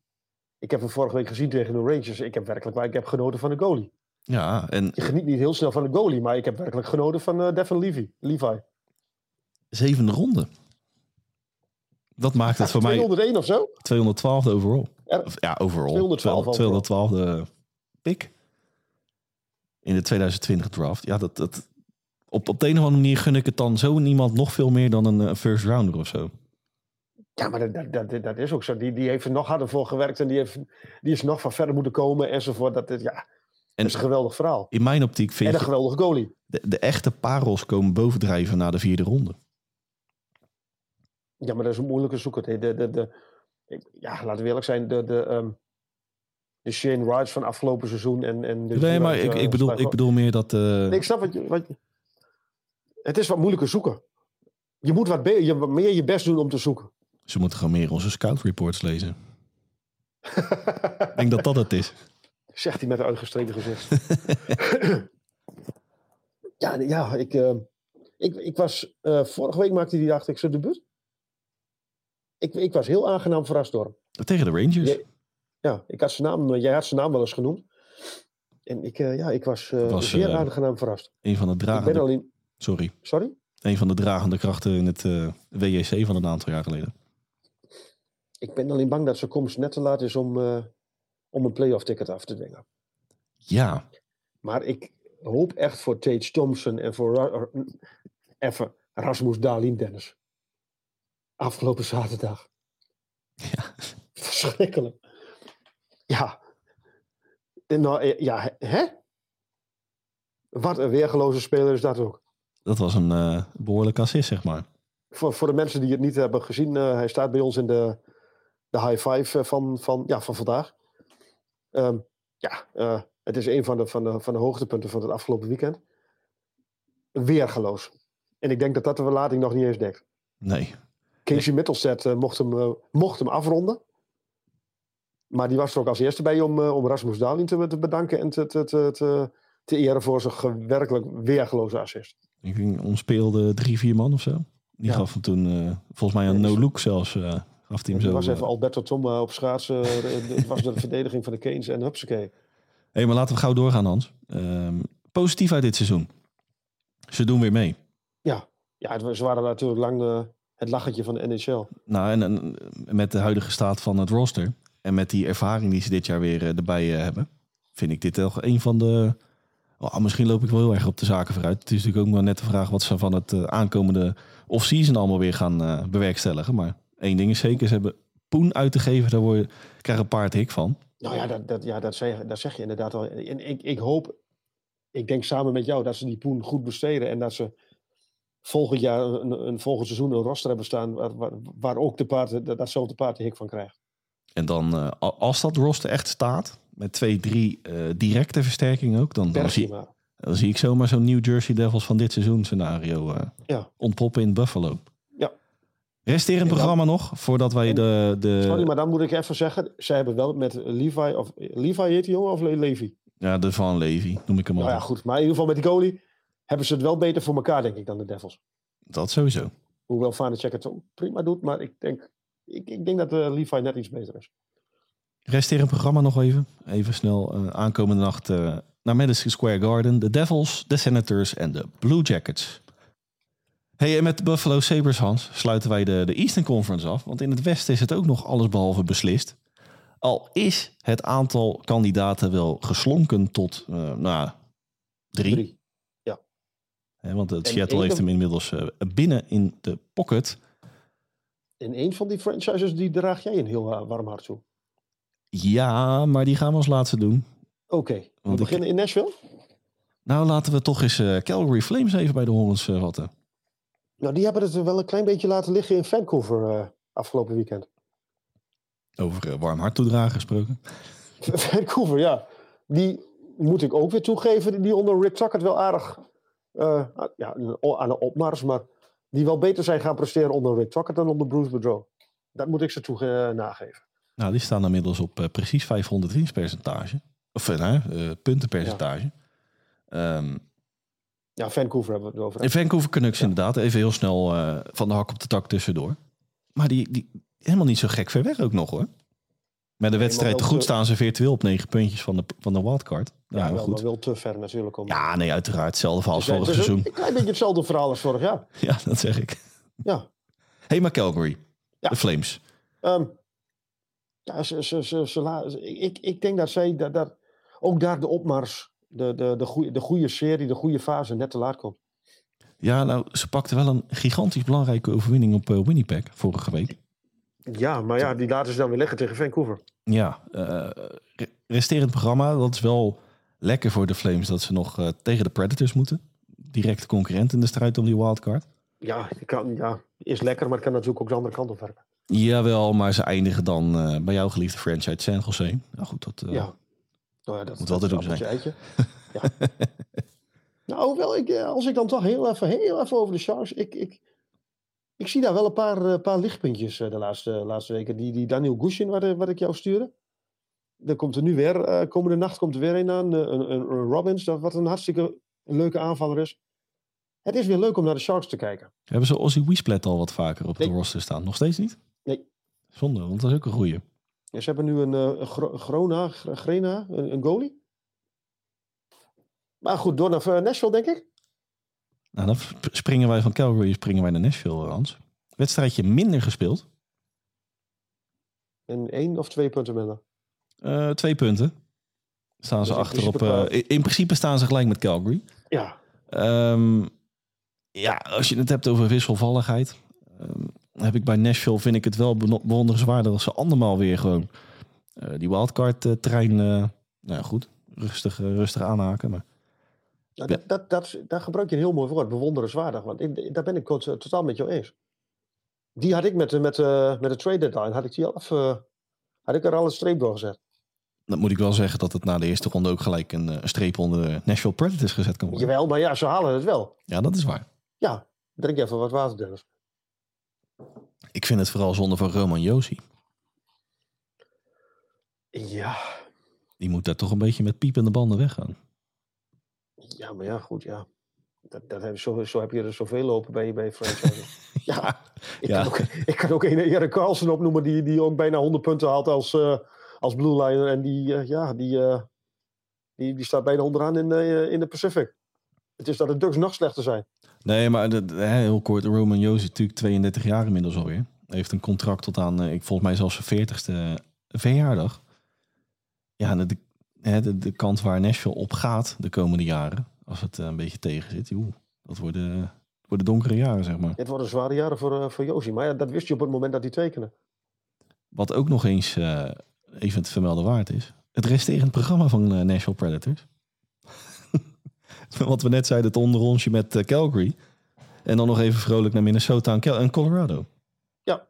Ik heb hem vorige week gezien tegen de Rangers. Ik heb werkelijk waar, ik heb genoten van de goalie. Ja, en Je geniet niet heel snel van de goalie, maar ik heb werkelijk genoten van Devin Levy. Levi. zevende ronde. Dat maakt het voor mij 201 of zo? 212 overall. Of, ja, overall. 212 212 de pick. In de 2020 draft. Ja, dat, dat, op, op de een of andere manier gun ik het dan zo niemand nog veel meer dan een eh, first rounder of zo. Ja, maar dat, dat, dat, is ook zo. Die, die heeft er nog harder voor gewerkt en die, heeft, die is nog van verder moeten komen enzovoort. Dat, is- ja, En- dat is een geweldig verhaal. In mijn optiek En vind een je geweldige goalie. de, de echte parels komen bovendrijven na de vierde ronde. Ja, maar dat is een moeilijke zoeker. De, de, de, ik- ja, laten we eerlijk zijn. De, de, ehm, de Shane Wright van afgelopen seizoen. En, en de Nee, maar ik, eh, ik, bedoel, ik bedoel meer dat... eh, Nee, ik snap wat je, wat je- Het is wat moeilijker zoeken. Je moet wat, je, wat meer je best doen om te zoeken. Ze moeten gewoon meer onze scout reports lezen. ik denk dat dat het is. Zegt hij met een uitgestreken gezicht. ja, ja ik, eh, ik, ik was... eh, vorige week maakte hij, dacht ik, zijn debuut. Ik, ik was heel aangenaam verrast door hem. Tegen de Rangers. Ja, Ja, ik had zijn naam, jij had zijn naam wel eens genoemd. En ik, eh, ja, ik was, eh, Was, zeer eh, aangenaam verrast. Een van de dragende... Sorry. Sorry? Een van de dragende krachten in het eh, WJC van een aantal jaar geleden. Ik ben alleen bang dat zijn komst net te laat is om, eh, om een playoff ticket af te dwingen. Ja, Maar ik hoop echt voor Tage Thompson en voor even Rasmus Dalin Dennis. Afgelopen zaterdag. verschrikkelijk. Ja. En Nou, eh, ja, hè? Wat een weergeloze speler is dat ook. Dat was een eh, behoorlijke assist, zeg maar. Voor, voor de mensen die het niet hebben gezien, eh, hij staat bij ons in de, de high five eh, van, van, ja, van vandaag. Ehm, ja, eh, het is een van de, van, de, van de hoogtepunten van het afgelopen weekend. Weergeloos. En ik denk dat dat de verlating nog niet eens dekt. Nee. Casey Mittelstedt eh, mocht, hem, eh, mocht hem afronden. Maar die was er ook als eerste bij om, eh, om Rasmus Dahlin te, te bedanken en te, te, te, te, te eren voor zijn werkelijk weergeloze assist. Ik denk, ons speelde drie, vier man of zo. Die Ja. gaf hem toen, volgens mij een no-look zelfs, eh, gaf hij hem Het zo. was even Alberto Tomba op schaatsen. Het was de verdediging van de Canes en hupsakee. hey, maar laten we gauw doorgaan, Hans. Ehm, positief uit dit seizoen. Ze doen weer mee. Ja, ja ze waren natuurlijk lang het lachertje van de NHL. Nou, en, en met de huidige staat van het roster en met die ervaring die ze dit jaar weer eh, erbij eh, hebben, vind ik dit toch een van de. Oh, misschien loop ik wel heel erg op de zaken vooruit. Het is natuurlijk ook maar net de vraag wat ze van het eh, aankomende off-season allemaal weer gaan bewerkstelligen. Maar één ding is zeker, ze hebben poen uit te geven, daar word je, krijg een paard hik van. Nou ja, dat, dat, ja dat, zeg, dat zeg je inderdaad al. En ik, ik hoop, ik denk samen met jou, dat ze die poen goed besteden. En dat ze volgend jaar, een, een volgend seizoen, een roster hebben staan. Waar, waar, waar ook de paard, dat, datzelfde paard de hik van krijgt. En dan, eh, als dat roster echt staat, met twee, drie eh, directe versterkingen ook, dan, dan, zie, dan zie ik zomaar zo'n New Jersey Devils van dit seizoen scenario eh, Ja. ontpoppen in Buffalo. Ja. Resteert een En dan- programma nog voordat wij de. de Sorry, maar dan moet ik even zeggen, zij hebben wel met Levi, of Levi heet die jongen, of Le- Levi? Ja, de Van Levy noem ik hem al. Nou ja, goed. Maar in ieder geval met die goalie hebben ze het wel beter voor elkaar, denk ik, dan de Devils. Dat sowieso. Hoewel Vanacek het ook prima doet, maar ik denk, ik, ik denk dat eh Levi net iets beter is. Resteert een programma nog even. Even snel eh, aankomende nacht eh, naar Madison Square Garden. De Devils, de Senators en de Blue Jackets. Hey, en met de Buffalo Sabres, Hans, sluiten wij de, de Eastern Conference af. Want in het Westen is het ook nog allesbehalve beslist. Al is het aantal kandidaten wel geslonken tot, nou, drie. Drie. Want het En Seattle heeft hem inmiddels eh, binnen in de pocket. In een van die franchises, die draag jij een heel eh, warm hart toe. Ja, maar die gaan we als laatste doen. Oké, we Want ik- beginnen in Nashville. Nou, laten we toch eens eh, Calgary Flames even bij de horens eh, vatten. Nou, die hebben het wel een klein beetje laten liggen in Vancouver eh, afgelopen weekend. Over eh, warm hart toedragen gesproken. Vancouver, ja. Die moet ik ook weer toegeven, die onder Rick Tuckett wel aardig eh, ja, aan de opmars, maar die wel beter zijn gaan presteren onder Rick Tuckett dan onder Bruce Boudreau. Dat moet ik ze toe eh, nageven. Nou, die staan inmiddels op eh, precies 500 winstpercentage. Of nou, puntenpercentage. Ehm, Ja, Vancouver hebben we het over. in Vancouver Canucks inderdaad. Even heel snel van de hak op de tak tussendoor. Maar die, die helemaal niet zo gek ver weg ook nog hoor. Met de wedstrijd goed te- staan ze virtueel op negen puntjes van de, van de wildcard. ja, wel, goed. maar wel te ver natuurlijk. Om... Ja, nee, uiteraard. Hetzelfde verhaal als Dus, eh, vorig seizoen. Een klein beetje hetzelfde verhaal als vorig jaar. Ja, dat zeg ik. Ja. hey, maar Calgary. Ja. De Flames. Ehm, ja, ze, ze, ze, ze- ik, ik denk dat zij dat, dat ook daar de opmars, de, de, de, goede, de goede serie, de goede fase net te laat komt. Ja, nou, ze pakte wel een gigantisch belangrijke overwinning op eh, Winnipeg vorige week. Ja, maar ja, die laten ze dan weer leggen tegen Vancouver. Ja, eh, re- resterend programma, dat is wel lekker voor de Flames dat ze nog eh, tegen de Predators moeten. Directe concurrent in de strijd om die wildcard. Ja, kan, ja, is lekker, maar het kan natuurlijk ook de andere kant op werken. Jawel, maar ze eindigen dan eh, bij jouw geliefde franchise San Jose. Nou goed, dat, Ja. Nou ja, dat Moet wel te dat doen is een appeltje eitje. ja. nou, wel, ik, als ik dan toch heel even, heel even over de Sharks. Ik, ik, ik zie daar wel een paar, eh, paar lichtpuntjes eh, de laatste, laatste weken. Die, die Daniel Gushin, wat, eh, wat ik jou stuurde. Er komt er nu weer, komende nacht komt er weer een aan. Een, een, een Robbins, dat, wat een hartstikke leuke aanvaller is. Het is weer leuk om naar de Sharks te kijken. hebben ze Ozzy Wiesplet al wat vaker op Nee. de roster staan. Nog steeds niet? Nee. Zonde, want dat is ook een goeie. Ja, ze hebben nu een, een Gro- Grona, Gr- Grena, een, een goalie. Maar goed, door naar Nashville, denk ik. Nou, dan sp- springen wij van Calgary springen wij naar Nashville, Hans. Wedstrijdje minder gespeeld. En één of twee punten minder. Eh, twee punten. Staan ze Dus in achter op... principe eh, in- in principe staan ze gelijk met Calgary. Ja, Ehm, ja, als je het hebt over wisselvalligheid. ehm, heb ik bij Nashville, vind ik het wel bewonderenswaardig als ze andermaal weer gewoon eh, die wildcard-trein, nou ja, goed, rustig, rustig aanhaken. Maar Nou, dat, dat, dat, daar gebruik je een heel mooi woord, bewonderenswaardig. Want ik, daar ben ik eh, totaal met jou eens. Die had ik met, de- met, de- met de trade deadline, had ik, die al even, had ik er al een streep door gezet. dan moet ik wel zeggen dat het na de eerste ronde ook gelijk een, eh, een streep onder de Nashville Predators gezet kan worden. Jawel, maar ja, ze halen het wel. Ja, dat is waar. Ja, drink even wat water, Dennis. Ik vind het vooral zonde van Roman Josi. Ja, Die moet daar toch een beetje met piepende banden weggaan. Ja, maar ja, goed, ja. Dat, dat heb, zo, zo heb je er zoveel lopen bij, bij franchises. ja, ik, Ja. Kan ook, ik kan ook een Erik Carlsen opnoemen die, die ook bijna 100 punten haalt als, eh, als blue liner. En die, eh, ja, die, eh, die, die staat bijna onderaan in, in de Pacific. Het is dat de Ducks nog slechter zijn. Nee, maar de, de- hè, heel kort, Roman Josi is natuurlijk 32 jaar inmiddels alweer. Hij heeft een contract tot aan, ik volgens mij zelfs zijn 40ste verjaardag. Ja, de, hè, de, de kant waar Nashville op gaat de komende jaren, als het eh, een beetje tegen zit, joh, dat worden, worden donkere jaren, zeg maar. Het worden zware jaren voor, eh, voor Josie. Maar ja, dat wist je op het moment dat hij tekende. Wat ook nog eens eh, even te vermelden waard is. Het resterend programma van eh, Nashville Predators. Wat we net zeiden, het onderrondje met Calgary. En dan nog even vrolijk naar Minnesota en, Cal- en Colorado. Ja.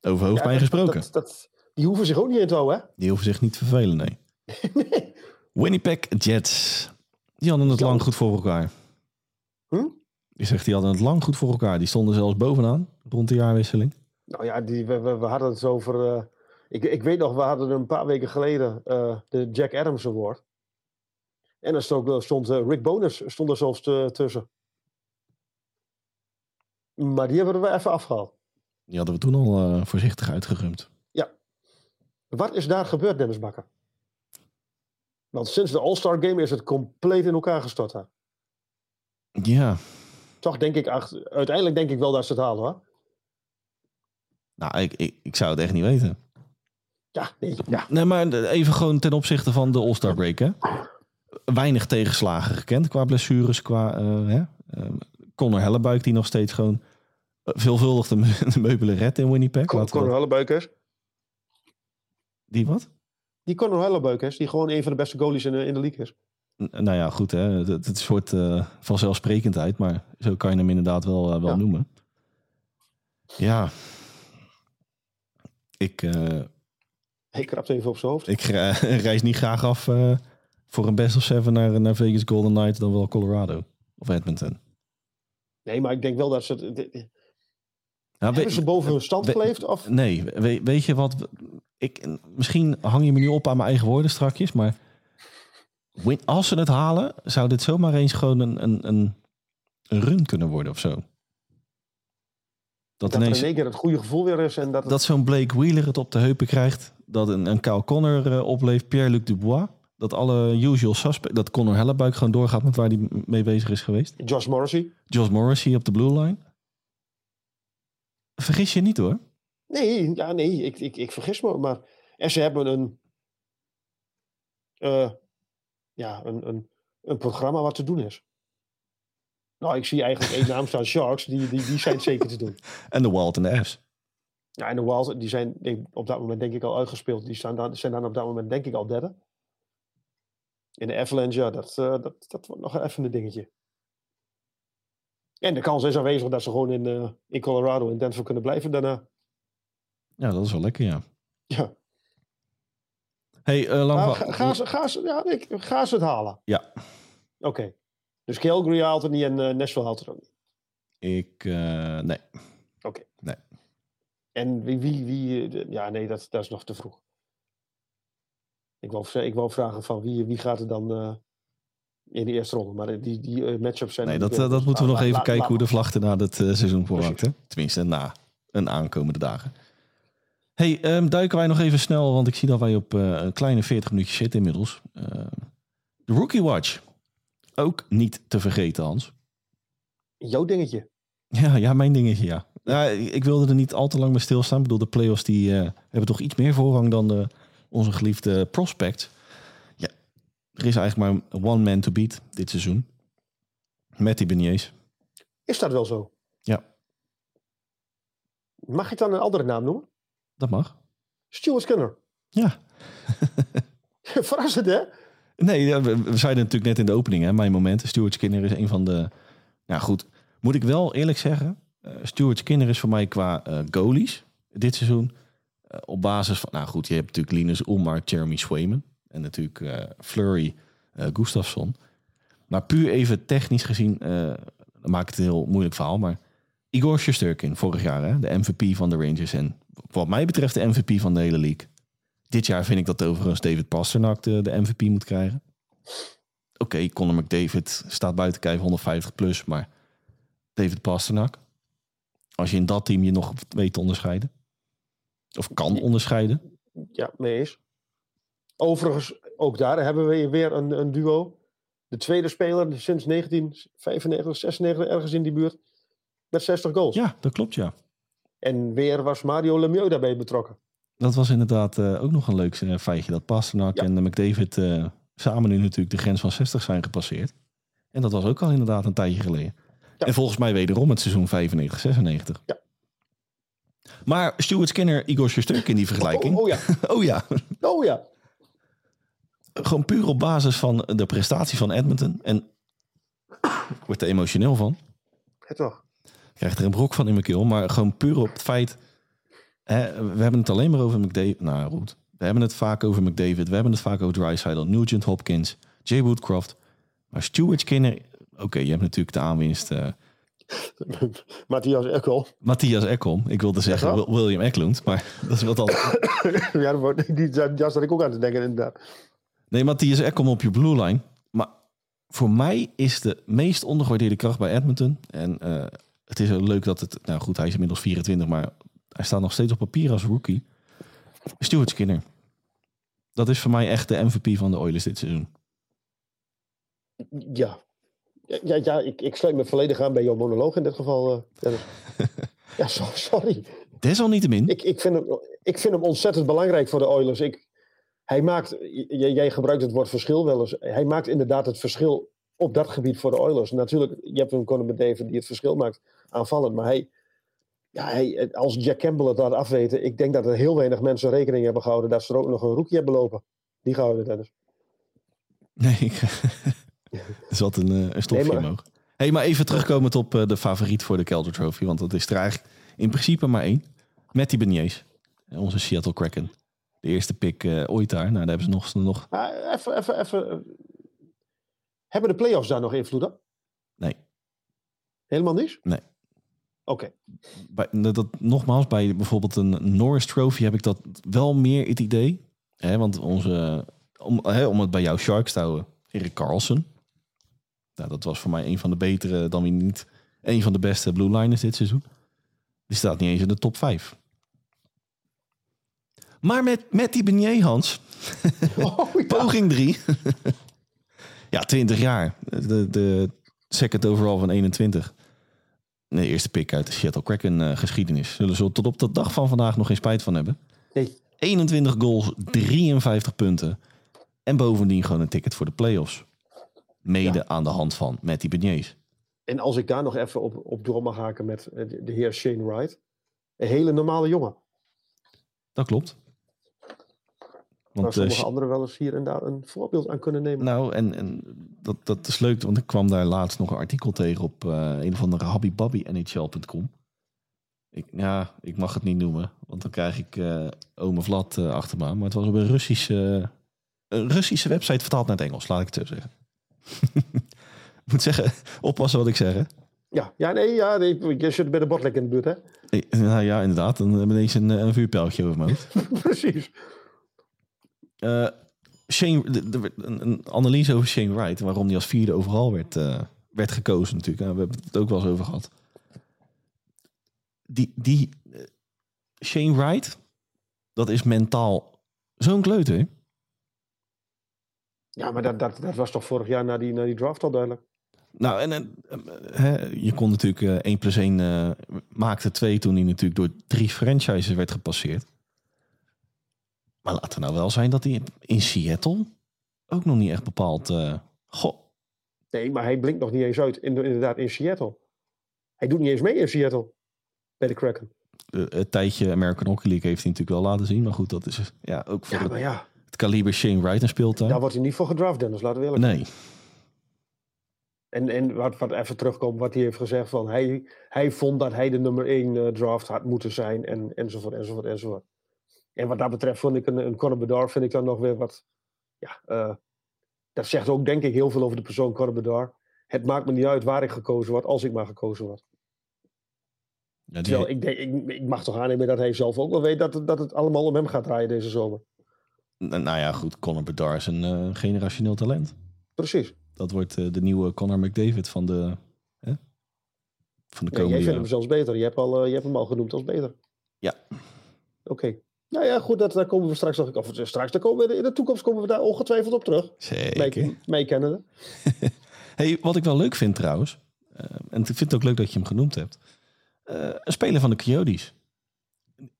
Over hoofdpijn Ja, gesproken. Dat, dat, die hoeven zich ook niet in te houden, hè? Die hoeven zich niet te vervelen, nee. Winnipeg Jets. Die hadden het Zo. lang goed voor elkaar. Hm? Die zegt, die hadden het lang goed voor elkaar. Die stonden zelfs bovenaan, rond de jaarwisseling. Nou ja, die, we, we, we hadden het over. eh, ik, ik weet nog, we hadden een paar weken geleden eh, de Jack Adams Award. En er stond, stond eh, Rick Bonus stond er zelfs tussen. Maar die hebben we even afgehaald. Die hadden we toen al voorzichtig uitgerumd. Wat is daar gebeurd, Dennis Bakker? Want sinds de All-Star Game is het compleet in elkaar gestort. Hè? Ja, Toch denk ik, ach, uiteindelijk denk ik wel dat ze het halen hoor. nou, ik, ik, ik zou het echt niet weten. Ja, nee, ja. Nee, maar even gewoon ten opzichte van de All-Star break, hè. Weinig tegenslagen gekend qua blessures, qua... eh hè? eh, Connor Hellebuik die nog steeds gewoon eh, veelvuldig de, me- de meubelen redt in Winnipeg. Con- Laten we- Conor Hellebuikers. Die wat? Die Conor Hellebuikers, die gewoon een van de beste goalies in de, in de league is. N- Nou ja, goed, hè. Het, het is soort eh, vanzelfsprekendheid, maar zo kan je hem inderdaad wel, eh, wel Ja. noemen. Ja. Ik, eh, Hij krapt even op zijn hoofd. ik eh, reis niet graag af eh, voor een best of seven naar, naar Vegas Golden Knights dan wel Colorado of Edmonton. Nee, maar ik denk wel dat ze... het- Hebben weet- ze boven hun stand we- geleefd? Of? Nee, we- weet je wat? Ik, misschien hang je me nu op aan mijn eigen woorden strakjes, maar win- als ze het halen, zou dit zomaar eens gewoon een, een, een, run kunnen worden of zo. Dat, Dat ineens, in één keer het goede gevoel weer is. En dat het- dat zo'n Blake Wheeler het op de heupen krijgt, dat een, een Kyle Connor eh, opleeft, Pierre-Luc Dubois, dat alle usual suspects, dat Connor Hellebuik gewoon doorgaat met waar hij mee bezig is geweest. Josh Morrissey. Josh Morrissey op de blue line. Vergis je niet hoor. Nee, ja, nee ik, ik, ik vergis me. Maar en ze hebben een, eh, ja, een, een, een programma wat te doen is. Nou, ik zie eigenlijk één naam staan, Sharks. Die, die, die zijn zeker te doen. En de Wild en de F's. Ja, en de Wild, die zijn denk- op dat moment denk ik al uitgespeeld. Die staan dan, zijn dan op dat moment denk ik al derde. In de Avalanche, ja, dat, eh, dat, dat wordt nog even een dingetje. En de kans is aanwezig dat ze gewoon in, eh, in Colorado in Denver kunnen blijven daarna. Ja, dat is wel lekker, ja. Ja. Hey, lang Maar ga, gaan ze, gaan ze, ja, ik, gaan ze het halen? Ja. Oké. Dus Calgary haalt het niet en eh, Nashville haalt het ook niet. Ik, eh, nee. En wie, wie, wie ja nee, dat, dat is nog te vroeg. Ik wou, ik wou vragen van wie, wie gaat er dan in de eerste ronde. Maar die, die matchups zijn... Nee, dat, dat moeten we nog even kijken hoe de vlachten na het eh, seizoen. Hè? Tenminste, na een aankomende dagen. Hey, ehm, duiken wij nog even snel, want ik zie dat wij op eh, een kleine 40 minuutjes zitten inmiddels. Eh, de Rookie Watch. Ook niet te vergeten, Hans. Jouw dingetje. Ja, ja, mijn dingetje, ja. ja. Ik wilde er niet al te lang bij stilstaan. Ik bedoel, de playoffs die, eh, hebben toch iets meer voorrang dan de, onze geliefde prospect. Ja, er is eigenlijk maar one man to beat dit seizoen. Matty Beniers. Is dat wel zo? Ja. Mag ik dan een andere naam noemen? Dat mag. Stuart Skinner. Ja. Verrassend, hè? Nee, we, zeiden natuurlijk net in de opening, hè, mijn moment. Stuart Skinner is een van de... Ja, goed. Moet ik wel eerlijk zeggen, eh Stuart Skinner is voor mij qua eh, goalies dit seizoen... eh, op basis van... Nou goed, je hebt natuurlijk Linus Ulmar, Jeremy Swayman. En natuurlijk Flurry, Gustafsson. Maar puur even technisch gezien, maakt het een heel moeilijk verhaal. Maar Igor Shesterkin, vorig jaar, hè, de MVP van de Rangers. En wat mij betreft de MVP van de hele league. Dit jaar vind ik dat overigens David Pasternak de, de MVP moet krijgen. Oké, Conor McDavid staat buiten kijf 150 plus, maar David Pasternak. Als je in dat team je nog weet te onderscheiden. Of kan onderscheiden. Ja, mee eens. Overigens, ook daar hebben we weer een, een duo. De tweede speler sinds 1995, 96, ergens in die buurt. Met 60 goals. Ja, dat klopt ja. En weer was Mario Lemieux daarbij betrokken. Dat was inderdaad eh, ook nog een leuk eh, feitje. Dat Pasternak Ja. en eh, McDavid samen nu natuurlijk de grens van 60 zijn gepasseerd. En dat was ook al inderdaad een tijdje geleden. Ja. En volgens mij wederom het seizoen 95, 96. Ja. Maar Stuart Skinner, Igor Shesterkin in die vergelijking. Oh, oh ja, oh ja, oh ja. gewoon puur op basis van de prestatie van Edmonton. En ik word er emotioneel van. Het toch. Krijg er een brok van in mijn keel. Maar gewoon puur op het feit... Hè, we hebben het alleen maar over McDavid. Nou goed. We hebben het vaak over McDavid. We hebben het vaak over Drysdale, Nugent Hopkins, Jay Woodcroft. Maar Stuart Skinner... Oké, je hebt natuurlijk de aanwinst... eh, Matthias Ekkel. Matthias Ekholm. Ik wilde zeggen William Eklund. Maar dat is wat anders. ja, die, daar daar zat ik ook aan te denken inderdaad. Nee, Matthias Ekholm op je blue line. Maar voor mij is de meest ondergewaardeerde kracht bij Edmonton. En eh, het is ook leuk dat het... Nou goed, hij is inmiddels 24, maar hij staat nog steeds op papier als rookie. Stuart Skinner. Dat is voor mij echt de MVP van de Oilers dit seizoen. Ja. Ja, ja, ik, ik sluit me volledig aan bij jouw monoloog in dit geval. eh, ja, so- sorry. Desalniettemin. Ik, ik, vind hem, ik vind hem ontzettend belangrijk voor de Oilers. Ik, hij maakt, jij gebruikt het woord verschil wel eens. Hij maakt inderdaad het verschil op dat gebied voor de Oilers. Natuurlijk, je hebt een Conor McDavid die het verschil maakt aanvallend. Maar hij, ja, hij, als Jack Campbell het laat afweten, ik denk dat er heel weinig mensen rekening hebben gehouden dat ze er ook nog een rookie hebben lopen. Die gehouden, Dennis. Nee, ik, er zat een, eh, een stofje Nee, maar- hey, maar even terugkomen op eh, de favoriet voor de Calder Trophy. Want dat is er eigenlijk in principe maar één. Matty Beniers. Onze Seattle Kraken. De eerste pick eh, ooit daar. Nou, daar hebben ze nog, nog Ah, even, even, even. Hebben de playoffs daar nog invloed op? Nee. Helemaal niet? Nee. Oké. dat, nogmaals, bij bijvoorbeeld een Norris Trophy heb ik dat wel meer het idee. Hè, want onze, om, hè, om het bij jouw Sharks te houden, Erik Carlson. Nou, dat was voor mij een van de betere, dan weer niet een van de beste Blue Liners dit seizoen. Die staat niet eens in de top 5. Maar met, met die Benier, Hans, Oh, ja. poging 3. ja, 20 jaar. De, de second overall van 21. De eerste pick uit de Seattle Kraken eh, geschiedenis. Zullen ze tot op de dag van vandaag nog geen spijt van hebben. Nee. 21 goals, 53 punten. En bovendien gewoon een ticket voor de playoffs. Mede Ja. aan de hand van Matty Beniers. En als ik daar nog even op, op door mag haken met eh, de, de heer Shane Wright. Een hele normale jongen. Dat klopt. Want, eh, sommige anderen wel eens hier en daar een voorbeeld aan kunnen nemen. nou, en, en dat, dat is leuk, want ik kwam daar laatst nog een artikel tegen op eh, een of andere habbybabby.nhl.com. Ik, ja, ik mag het niet noemen, want dan krijg ik eh ome Vlad achter me aan. Maar het was op een Russische, een Russische website vertaald naar het Engels, laat ik het zo zeggen. Ik moet zeggen, oppassen wat ik zeg. Hè? Ja, ja, nee, ja, nee, je zit bij de botlek in de buurt, hè? Nou ja, inderdaad. Dan hebben we ineens een, een vuurpijltje over mijn hoofd. Precies. Eh, Shane, de- de- een, analyse over Shane Wright. Waarom hij als vierde overal werd, eh, werd gekozen natuurlijk. Nou, we hebben het ook wel eens over gehad. Die, die eh, Shane Wright, dat is mentaal zo'n kleuter. Ja, maar dat, dat, dat was toch vorig jaar na die, na die draft al duidelijk. Nou, en, en hè, je kon natuurlijk eh 1 plus 1 eh, maakte 2 toen hij natuurlijk door drie franchises werd gepasseerd. Maar laat er nou wel zijn dat hij in Seattle ook nog niet echt bepaald... eh, goh, Nee, maar hij blinkt nog niet eens uit, in, inderdaad, in Seattle. Hij doet niet eens mee in Seattle. Bij de Kraken. eh, het tijdje American Hockey League heeft hij natuurlijk wel laten zien. Maar goed, dat is ja, ook voor Ja, het, maar ja, het kaliber Shane Wright een speeltuin. daar wordt hij niet voor gedraft, Dennis. Laten we eerlijk nee, En, en wat, wat even terugkomt, wat hij heeft gezegd van hij, hij vond dat hij de nummer 1 draft had moeten zijn en, enzovoort, enzovoort, enzovoort. En wat dat betreft vond ik een, een Conor Bedard vind ik dan nog weer wat, ja, eh, dat zegt ook denk ik heel veel over de persoon Conor Bedard. Het maakt me niet uit waar ik gekozen word, als ik maar gekozen word. ja, die, Terwijl ik, denk, ik, ik mag toch aannemen dat hij zelf ook wel weet dat, het- dat het allemaal om hem gaat draaien deze zomer. nou ja, goed, Conor Bedard is een eh, generationeel talent. Precies. Dat wordt eh, de nieuwe Conor McDavid van de, hè? van de Nee, komende jij vindt hem jaren. zelfs beter. Je hebt, al, je hebt hem al genoemd als beter. Ja. Oké. Nou ja, goed, dat, daar komen we straks nog. Of straks, daar komen we, in de toekomst komen we daar ongetwijfeld op terug. Zeker. Kennende. Hey, wat ik wel leuk vind trouwens, eh, en ik vind het ook leuk dat je hem genoemd hebt, eh, een speler van de Coyotes.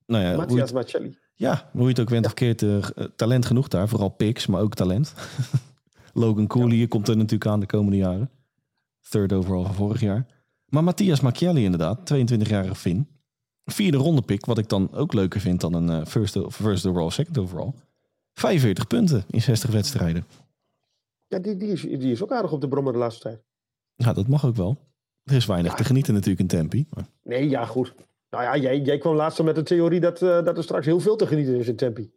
Nou ja, Matthias het, Marcelli. ja, hoe je het ook went of keert, eh, talent genoeg daar. Vooral picks, maar ook talent. Logan Cooley komt er natuurlijk aan de komende jaren. Third overall van vorig jaar. Maar Matthias Macchielli inderdaad, 22-jarige Fin. Vierde ronde pick, wat ik dan ook leuker vind dan een eh, first, first overall, second overall. 45 punten in 60 wedstrijden. Ja, die, die, is, die is ook aardig op de brommer de laatste tijd. Ja, dat mag ook wel. Er is weinig te genieten natuurlijk in. Maar... Nee, ja, goed. Nou ja, jij, jij kwam laatst met de theorie dat, eh, dat er straks heel veel te genieten is in Tempi.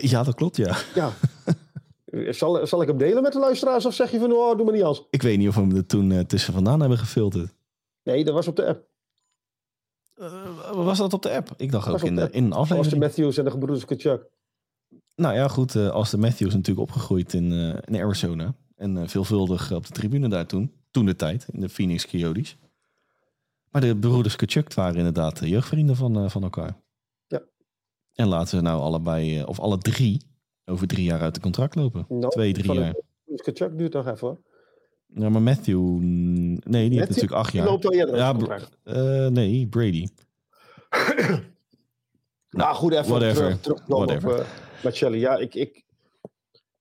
Ja, dat klopt, ja. Ja. zal, zal ik hem delen met de luisteraars of zeg je van, oh, doe maar niet als? Ik weet niet of we hem er toen eh, tussen vandaan hebben gefilterd. Nee, dat was op de app. Eh, was dat op de app? Ik dacht ook in, de de, in een Zoals de aflevering. Matthews en de gebroeders Kachuk. Nou ja, goed. eh als de Matthews natuurlijk opgegroeid in, eh, in Arizona. En eh, veelvuldig op de tribune daar toen. Toen de tijd, in de Phoenix Coyotes. Maar de broeders Kachuk waren inderdaad de jeugdvrienden van, van elkaar. Ja. En laten ze nou allebei, of alle drie, over drie jaar uit de contract lopen. Nou, Twee, drie de jaar. Kachuk duurt nog even hoor. Ja, maar Matthew, mm, nee, die heeft natuurlijk acht Die jaar. loopt al eerder Ja, eh, nee, Brady. Nou goed, even whatever. terug, Whatever. op uh, Marcelli. Ja, ik, ik,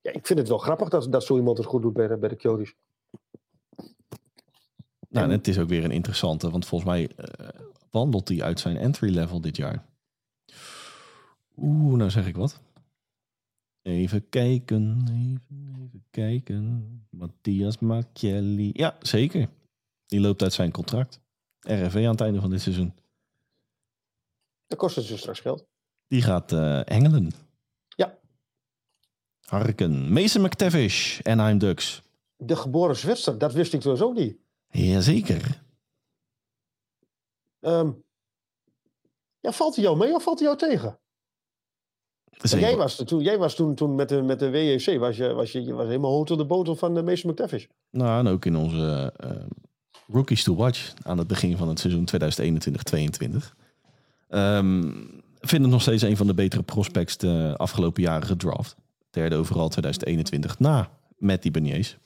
ja, ik vind het wel grappig dat, dat zo iemand het goed doet bij de, bij de Coyotes. Nou, en En- het is ook weer een interessante, want volgens mij eh, wandelt hij uit zijn entry level dit jaar. Oeh, nou zeg ik wat. Even kijken, even, even kijken. Matthias Macchielli. Ja, zeker. Die loopt uit zijn contract. RFV aan het einde van dit seizoen. Dat kost het dus straks geld. Die gaat eh hengelen. Ja. Harken. Mason McTavish, Anaheim Ducks. De geboren Zwitser, dat wist ik dus ook niet. Jazeker. Ehm, ja, valt hij jou mee of valt hij jou tegen? Zeker. Jij was, toen, jij was toen, toen met, de, met de WEC, was je, was je, je was helemaal hoog de boter van de Mason McTavish. Nou, en ook in onze eh, Rookies to Watch aan het begin van het seizoen 2021-22. Ehm vind het nog steeds een van de betere prospects de afgelopen jaren gedraft. Derde overal 2021 na Matty Beniers.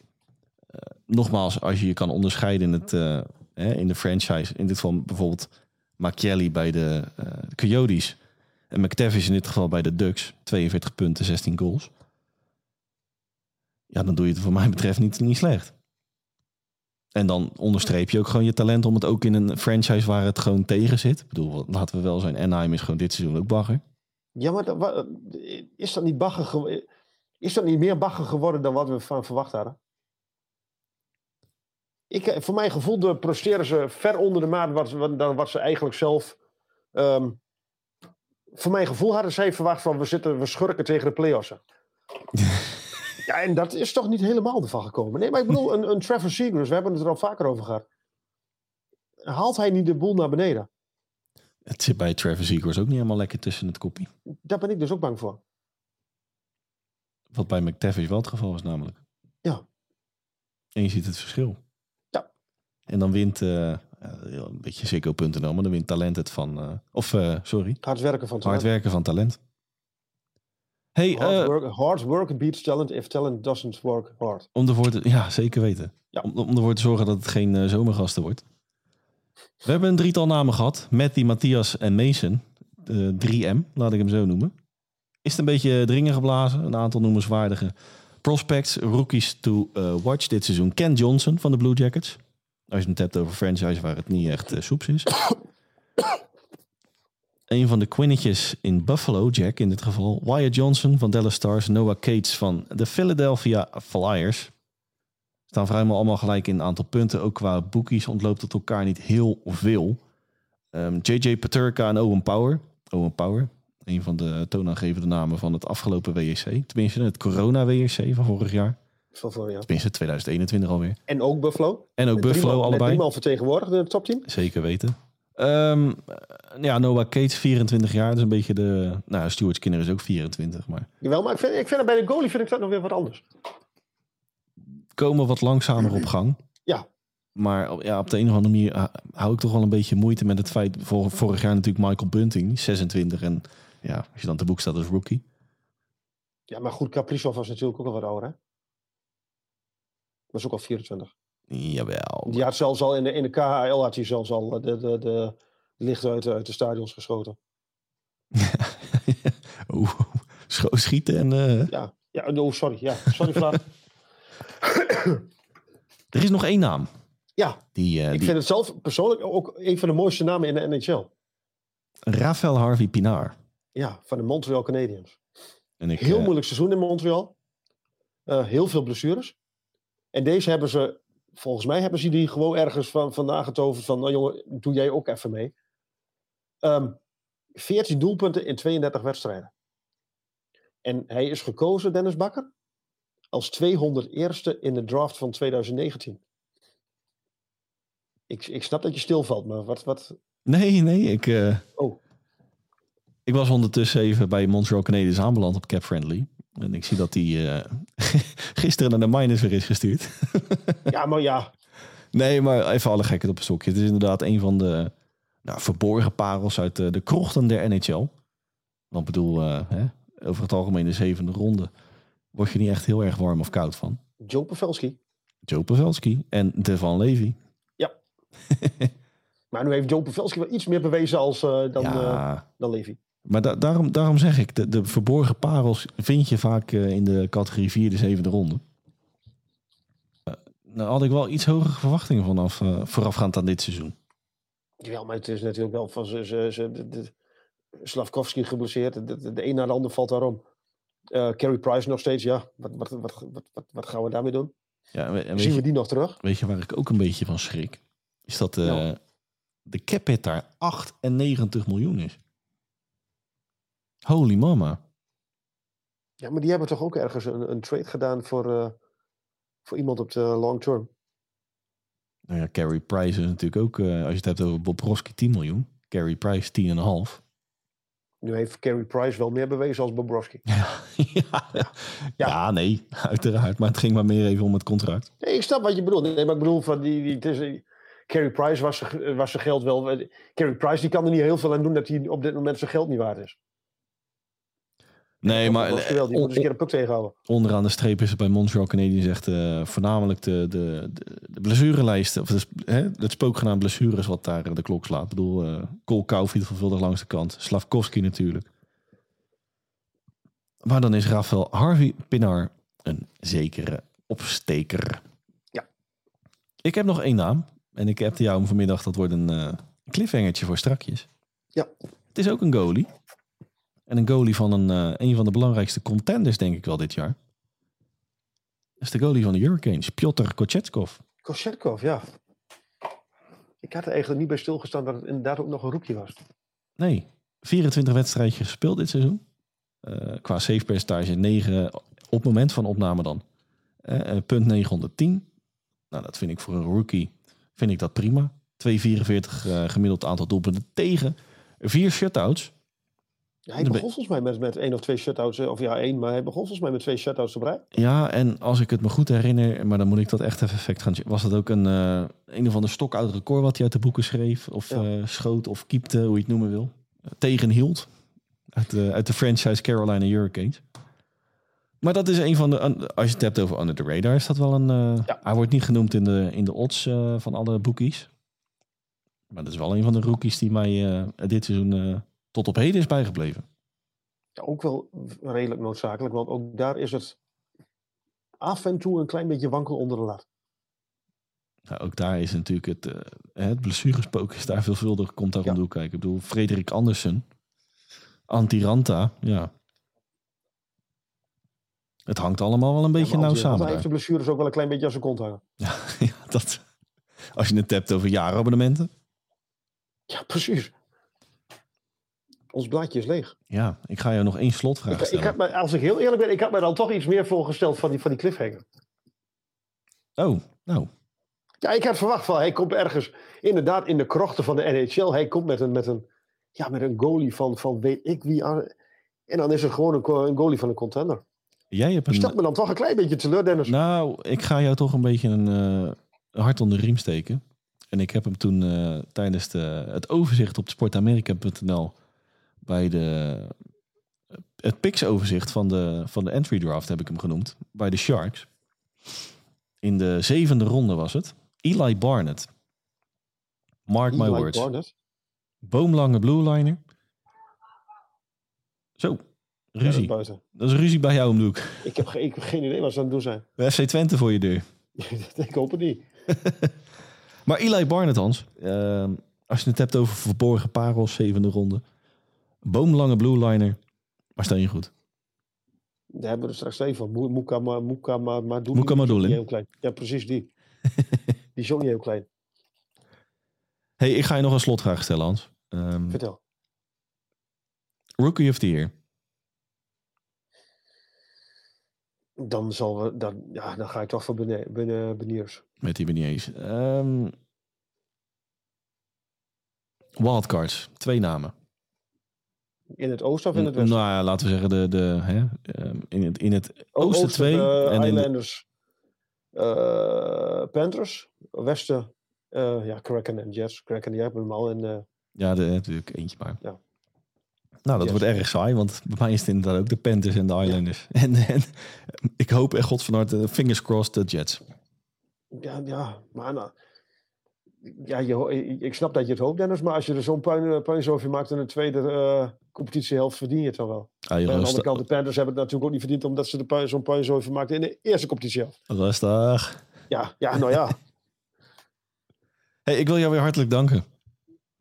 Eh, nogmaals, als je je kan onderscheiden in, het, eh, hè, in de franchise, in dit geval bijvoorbeeld Macchielli bij de eh, Coyotes en McTavish in dit geval bij de Ducks, 42 punten, 16 goals. Ja, dan doe je het voor mij betreft niet, niet slecht. En dan onderstreep je ook gewoon je talent om het ook in een franchise waar het gewoon tegen zit. Ik bedoel, laten we wel zijn, Anaheim is gewoon dit seizoen ook bagger. Ja, maar is, dat niet bagger is dat niet meer bagger geworden dan wat we van verwacht hadden? Ik, eh, voor mijn gevoel presteren ze ver onder de maat dan wat ze eigenlijk zelf... ehm, voor mijn gevoel hadden zij verwacht van we, zitten, we schurken tegen de play-offs. ja, en dat is toch niet helemaal ervan gekomen. Nee, maar ik bedoel, een, een Trevor Seagrass, we hebben het er al vaker over gehad. Haalt hij niet de boel naar beneden? Het zit bij Trevor Zegers ook niet helemaal lekker tussen het koppie. Daar ben ik dus ook bang voor. Wat bij McTavish wel het geval is namelijk. Ja. En je ziet het verschil. Ja. En dan wint, eh, ja, een beetje Ziggo.nl, maar dan wint talent het van... eh, of, eh, sorry, Hard werken van hard werken van talent. Hey, Hard, eh, work, hard work beats talent if talent doesn't work hard. om ervoor te... Ja, zeker weten. Ja. Om, om ervoor te zorgen dat het geen zomergasten wordt. We hebben een drietal namen gehad. Matty, Matthias en Mason. De 3M, laat ik hem zo noemen. Is het een beetje dringen geblazen. Een aantal noemenswaardige prospects. Rookies to watch dit seizoen. Ken Johnson van de Blue Jackets. Als je het hebt over franchise waar het niet echt eh, soeps is. een van de Quinnetjes in Buffalo, Jack in dit geval. Wyatt Johnson van Dallas Stars. Noah Cates van de Philadelphia Flyers. Staan vrijwel allemaal gelijk in een aantal punten. Ook qua bookies ontloopt het elkaar niet heel veel. Ehm, JJ Paterka en Owen Power. Owen Power, een van de toonaangevende namen van het afgelopen WEC. Tenminste, het corona-WEC van vorig jaar. Van voor, ja. Tenminste, 2021 alweer. En ook Buffalo. En ook Met Buffalo met allebei. driemaal vertegenwoordigd in het topteam. Zeker weten. Ehm, ja, Noah Cates, 24 jaar. Dat is een beetje de... Nou, Stuart Skinner is ook 24. Maar Jawel, maar ik vind, ik vind het bij de goalie vind ik dat nog weer wat anders. komen wat langzamer op gang. Ja. Maar op- ja, op de een of andere manier ha- hou ik toch wel een beetje moeite met het feit... Vor, vorig jaar natuurlijk Michael Bunting, 26. En ja, als je dan te boek staat als rookie. Ja, maar goed, Kaprizov was natuurlijk ook al wat ouder, hè? Was ook al 24. Jawel. Die had zelfs al in de, in de KHL had hij zelfs al de, de, de lichten uit, de- uit de stadions geschoten. Oeh, schieten en... eh, Ja, ja oh, sorry. Ja, sorry. Er is nog één naam. ja, Die, eh, ik die vind het zelf persoonlijk ook een van de mooiste namen in de NHL. Rafael Harvey Pinar. Ja, van de Montreal Canadiens. En ik, Heel eh, moeilijk seizoen in Montreal. Heel veel blessures. En deze hebben ze, volgens mij hebben ze die gewoon ergens van, vandaan getoverd van, nou jongen, doe jij ook even mee. Ehm 14 doelpunten in 32 wedstrijden. En hij is gekozen, Dennis Bakker, als 201ste in de draft van 2019. Ik, ik snap dat je stilvalt, maar wat, wat... Nee, nee, ik... eh, Oh. Ik was ondertussen even bij Montreal Canadiens aanbeland op Cap Friendly. En ik zie dat die eh, gisteren naar de miners weer is gestuurd. Ja, maar ja, nee, maar even alle gekheid op een stokje. Het is inderdaad een van de nou, verborgen parels uit de, de krochten der NHL. Want ik bedoel, eh, hè, over het algemeen de zevende ronde word je niet echt heel erg warm of koud van. Joe Pavelski. Joe Pavelski en Devan Levy. Maar nu heeft Joe Pavelski wel iets meer bewezen als, eh, dan, eh, ja, dan Levy. Maar da- daarom, daarom zeg ik, de, de verborgen parels vind je vaak eh, in de categorie vierde, zevende ronde. Eh, nou had ik wel iets hogere verwachtingen vanaf eh, voorafgaand aan dit seizoen. Ja, maar het is natuurlijk wel van ze, Slavkovski geblesseerd. De, de, de een na de ander valt daarom. Carey Price nog steeds, ja. Wat, wat, wat, wat, gaan we daarmee doen? Ja, en Zien we die nog terug? weet je waar ik ook een beetje van schrik? Is dat de cap hit daar 98 miljoen is. Holy mama. Ja, maar die hebben toch ook ergens een, een trade gedaan voor, eh, voor iemand op de long term. Nou ja, Carey Price is natuurlijk ook, eh, als je het hebt over Bob Roski 10 miljoen. Carey Price 10,5. Nu heeft Carey Price wel meer bewezen als Bobrovski. Ja, ja. ja, nee, uiteraard. Maar het ging maar meer even om het contract. Nee, ik snap wat je bedoelt. Nee, maar ik bedoel, van die, die, het is, Carey Price was, zijn- was zijn geld wel... Carey Price die kan er niet heel veel aan doen dat hij op dit moment zijn geld niet waard is. Nee, maar Bobrovski wel, die moet eens een keer een tegenhouden. onderaan de streep is het bij Montreal Canadiens echt voornamelijk de, de, de, de blessurelijst. Of de, hè, het spookgenaamd blessures wat daar de klok slaat. Ik bedoel, eh Cole Caulfield veelvuldig langs de kant. Slavkovski natuurlijk. Maar dan is Rafael Harvey Pinar een zekere opsteker. Ja. Ik heb nog één naam. En ik heb jou vanmiddag. Dat wordt een eh cliffhangertje voor strakjes. Ja. Het is ook een goalie. En een goalie van een, eh, een van de belangrijkste contenders, denk ik wel, dit jaar. Dat is de goalie van de Hurricanes, Piotr Kochetkov. Koshetkov, ja. Ik had er eigenlijk niet bij stilgestaan dat het inderdaad ook nog een roepje was. Nee, 24 wedstrijdjes gespeeld dit seizoen. Eh, qua save percentage 9 op het moment van opname dan. Eh, punt 910. Nou, dat vind ik voor een rookie vind ik dat prima. 2,44 eh, gemiddeld aantal doelpunten tegen. Vier shutouts. Ja, hij begon volgens mij met, met één of twee shutouts. eh, Of ja, één, maar hij begon volgens mij met twee shutouts erbij. Ja, en als ik het me goed herinner, maar dan moet ik dat echt even effect gaan. Was dat ook een, eh, een of ander stokoud record wat hij uit de boeken schreef? Of Ja. eh, schoot of kiepte, hoe je het noemen wil. Eh, tegenhield. Uit de, uit de franchise Carolina Hurricanes. Maar dat is een van de, als je het hebt over under the radar, is dat wel een. Ja. Hij wordt niet genoemd in de, in de odds van alle boekies. Maar dat is wel een van de rookies die mij dit seizoen tot op heden is bijgebleven. Ja, ook wel redelijk noodzakelijk, want ook daar is het af en toe een klein beetje wankel onder de lat. Nou, ook daar is natuurlijk het, eh het blessurespook is daar veelvuldig, komt daar Ja. kijken. Ik bedoel, Frederik Andersen, Antiranta, ja. Het hangt allemaal wel een beetje Ja, nauw samen. Hij heeft de blessures ook wel een klein beetje aan zijn kont hangen. Ja, dat, als je het hebt over jaarabonnementen. Ja, precies. Ons blaadje is leeg. Ja, ik ga jou nog één slotvraag Ik, had als ik heel eerlijk ben, ik had me dan toch iets meer voorgesteld van die, van die cliffhanger. Oh, nou. Ja, ik had verwacht van hij komt ergens inderdaad in de krochten van de NHL. Hij komt met een, met een, ja, met een goalie van, van weet ik wie. aan- En dan is het gewoon een, een goalie van een contender. Jij hebt een... stelt me dan toch een klein beetje teleur, Dennis. Nou, ik ga jou toch een beetje een eh, hart onder de riem steken. En ik heb hem toen eh, tijdens de, het overzicht op sportamerika.nl bij de het picks-overzicht van de, van de entry draft heb ik hem genoemd. Bij de Sharks. In de zevende ronde was het. Eli Barnett. Mark my words. Barnett. Boomlange blue liner. Zo, Ja, dat is ruzie. dat is ruzie bij jou om de hoek. Ik heb, ik heb geen idee wat ze aan het doen zijn. FC Twente voor je deur. ik hoop het niet. Maar Eli Barnett, Hans. ehm, als je het hebt over verborgen parels, zevende ronde. Boomlange blue liner. Maar stel je goed. Daar hebben we er straks twee van. Mo- Moeka Ma- Moeka Ma- Maduli. Moeka Maduli. Die is ook niet heel klein. Ja, precies die. die niet heel klein. hey, ik ga je nog een slotvraag stellen, Hans. Ehm, Vertel. Rookie of the Year. Dan, zal we, dan, ja, dan ga ik toch voor Beniers. Met die Beniers. Ehm wildcards. Twee namen. In het oosten of in het westen? Nou ja, laten we zeggen de, de, hè, ehm, in, het, in het O- oosten twee. eh, en in de, Islanders. eh, Panthers. Westen. eh, ja, Kraken en Jets. Kraken, die hebben hem al. En, eh, ja, de, natuurlijk eentje maar. Ja. Nou, dat Yes. wordt erg saai, want bij mij is het inderdaad ook de Panthers en de Islanders. En, en ik hoop echt god van harte, fingers crossed, de Jets. ja, ja, maar nou, ja, je, ik snap dat je het hoopt, Dennis. Maar als je er zo'n puin, puinzoofje maakt in de tweede eh, competitiehelft, verdien je het dan wel. Ah, aan de andere kant, de Panthers hebben het natuurlijk ook niet verdiend... omdat ze puin, zo'n puinzoofje maakten in de eerste competitiehelft. Rustig. Ja, ja, nou ja. Hey, ik wil jou weer hartelijk danken.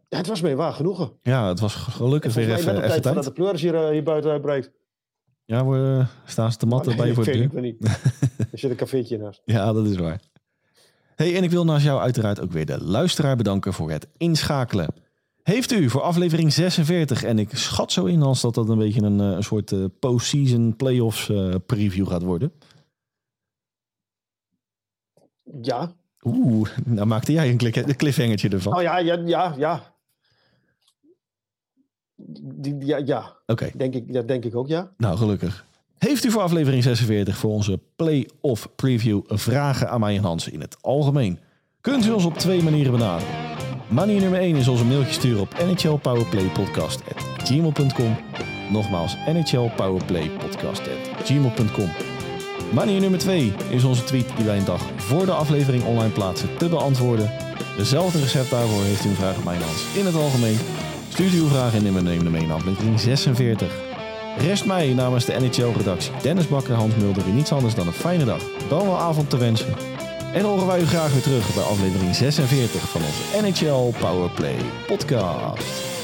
Ja, het was mee waar genoegen. Ja, het was gelukkig weer mij even, tijd tijd. de pleuris hier, eh, hier buiten uitbreekt. Ja, we staan ze te matten Oh, bij je voor de deur. ik weet niet. Er zit een cafeetje naast. Ja, dat is waar. Hey, en ik wil naast jou uiteraard ook weer de luisteraar bedanken voor het inschakelen. Heeft u voor aflevering 46, en ik schat zo in als dat dat een beetje een, eh, een soort eh, postseason playoffs eh, preview gaat worden. Ja, Oeh, nou maakte jij een, cliffhangertje ervan. nou ja, ja, ja, ja. Die, ja, ja. Oké, Denk ik, ja, denk ik ook, ja. nou gelukkig. Heeft u voor aflevering 46 voor onze play-off preview vragen aan mij en Hans in het algemeen? Kunt u ons op twee manieren benaderen. Manier nummer 1 is onze mailtje sturen op nhlpowerplaypodcast.gmail.com Nogmaals, nhlpowerplaypodcast.gmail.com Manier nummer 2 is onze tweet die wij een dag voor de aflevering online plaatsen te beantwoorden. Dezelfde recept daarvoor heeft u een vraag aan mij en Hans in het algemeen. Stuurt uw vraag in en we nemen hem mee in aflevering 46. Rest mij namens de NHL-redactie Dennis Bakker, Hans Mulder weer niets anders dan een fijne dag, dan wel avond te wensen. En horen wij u graag weer terug bij aflevering 46 van onze NHL Powerplay podcast.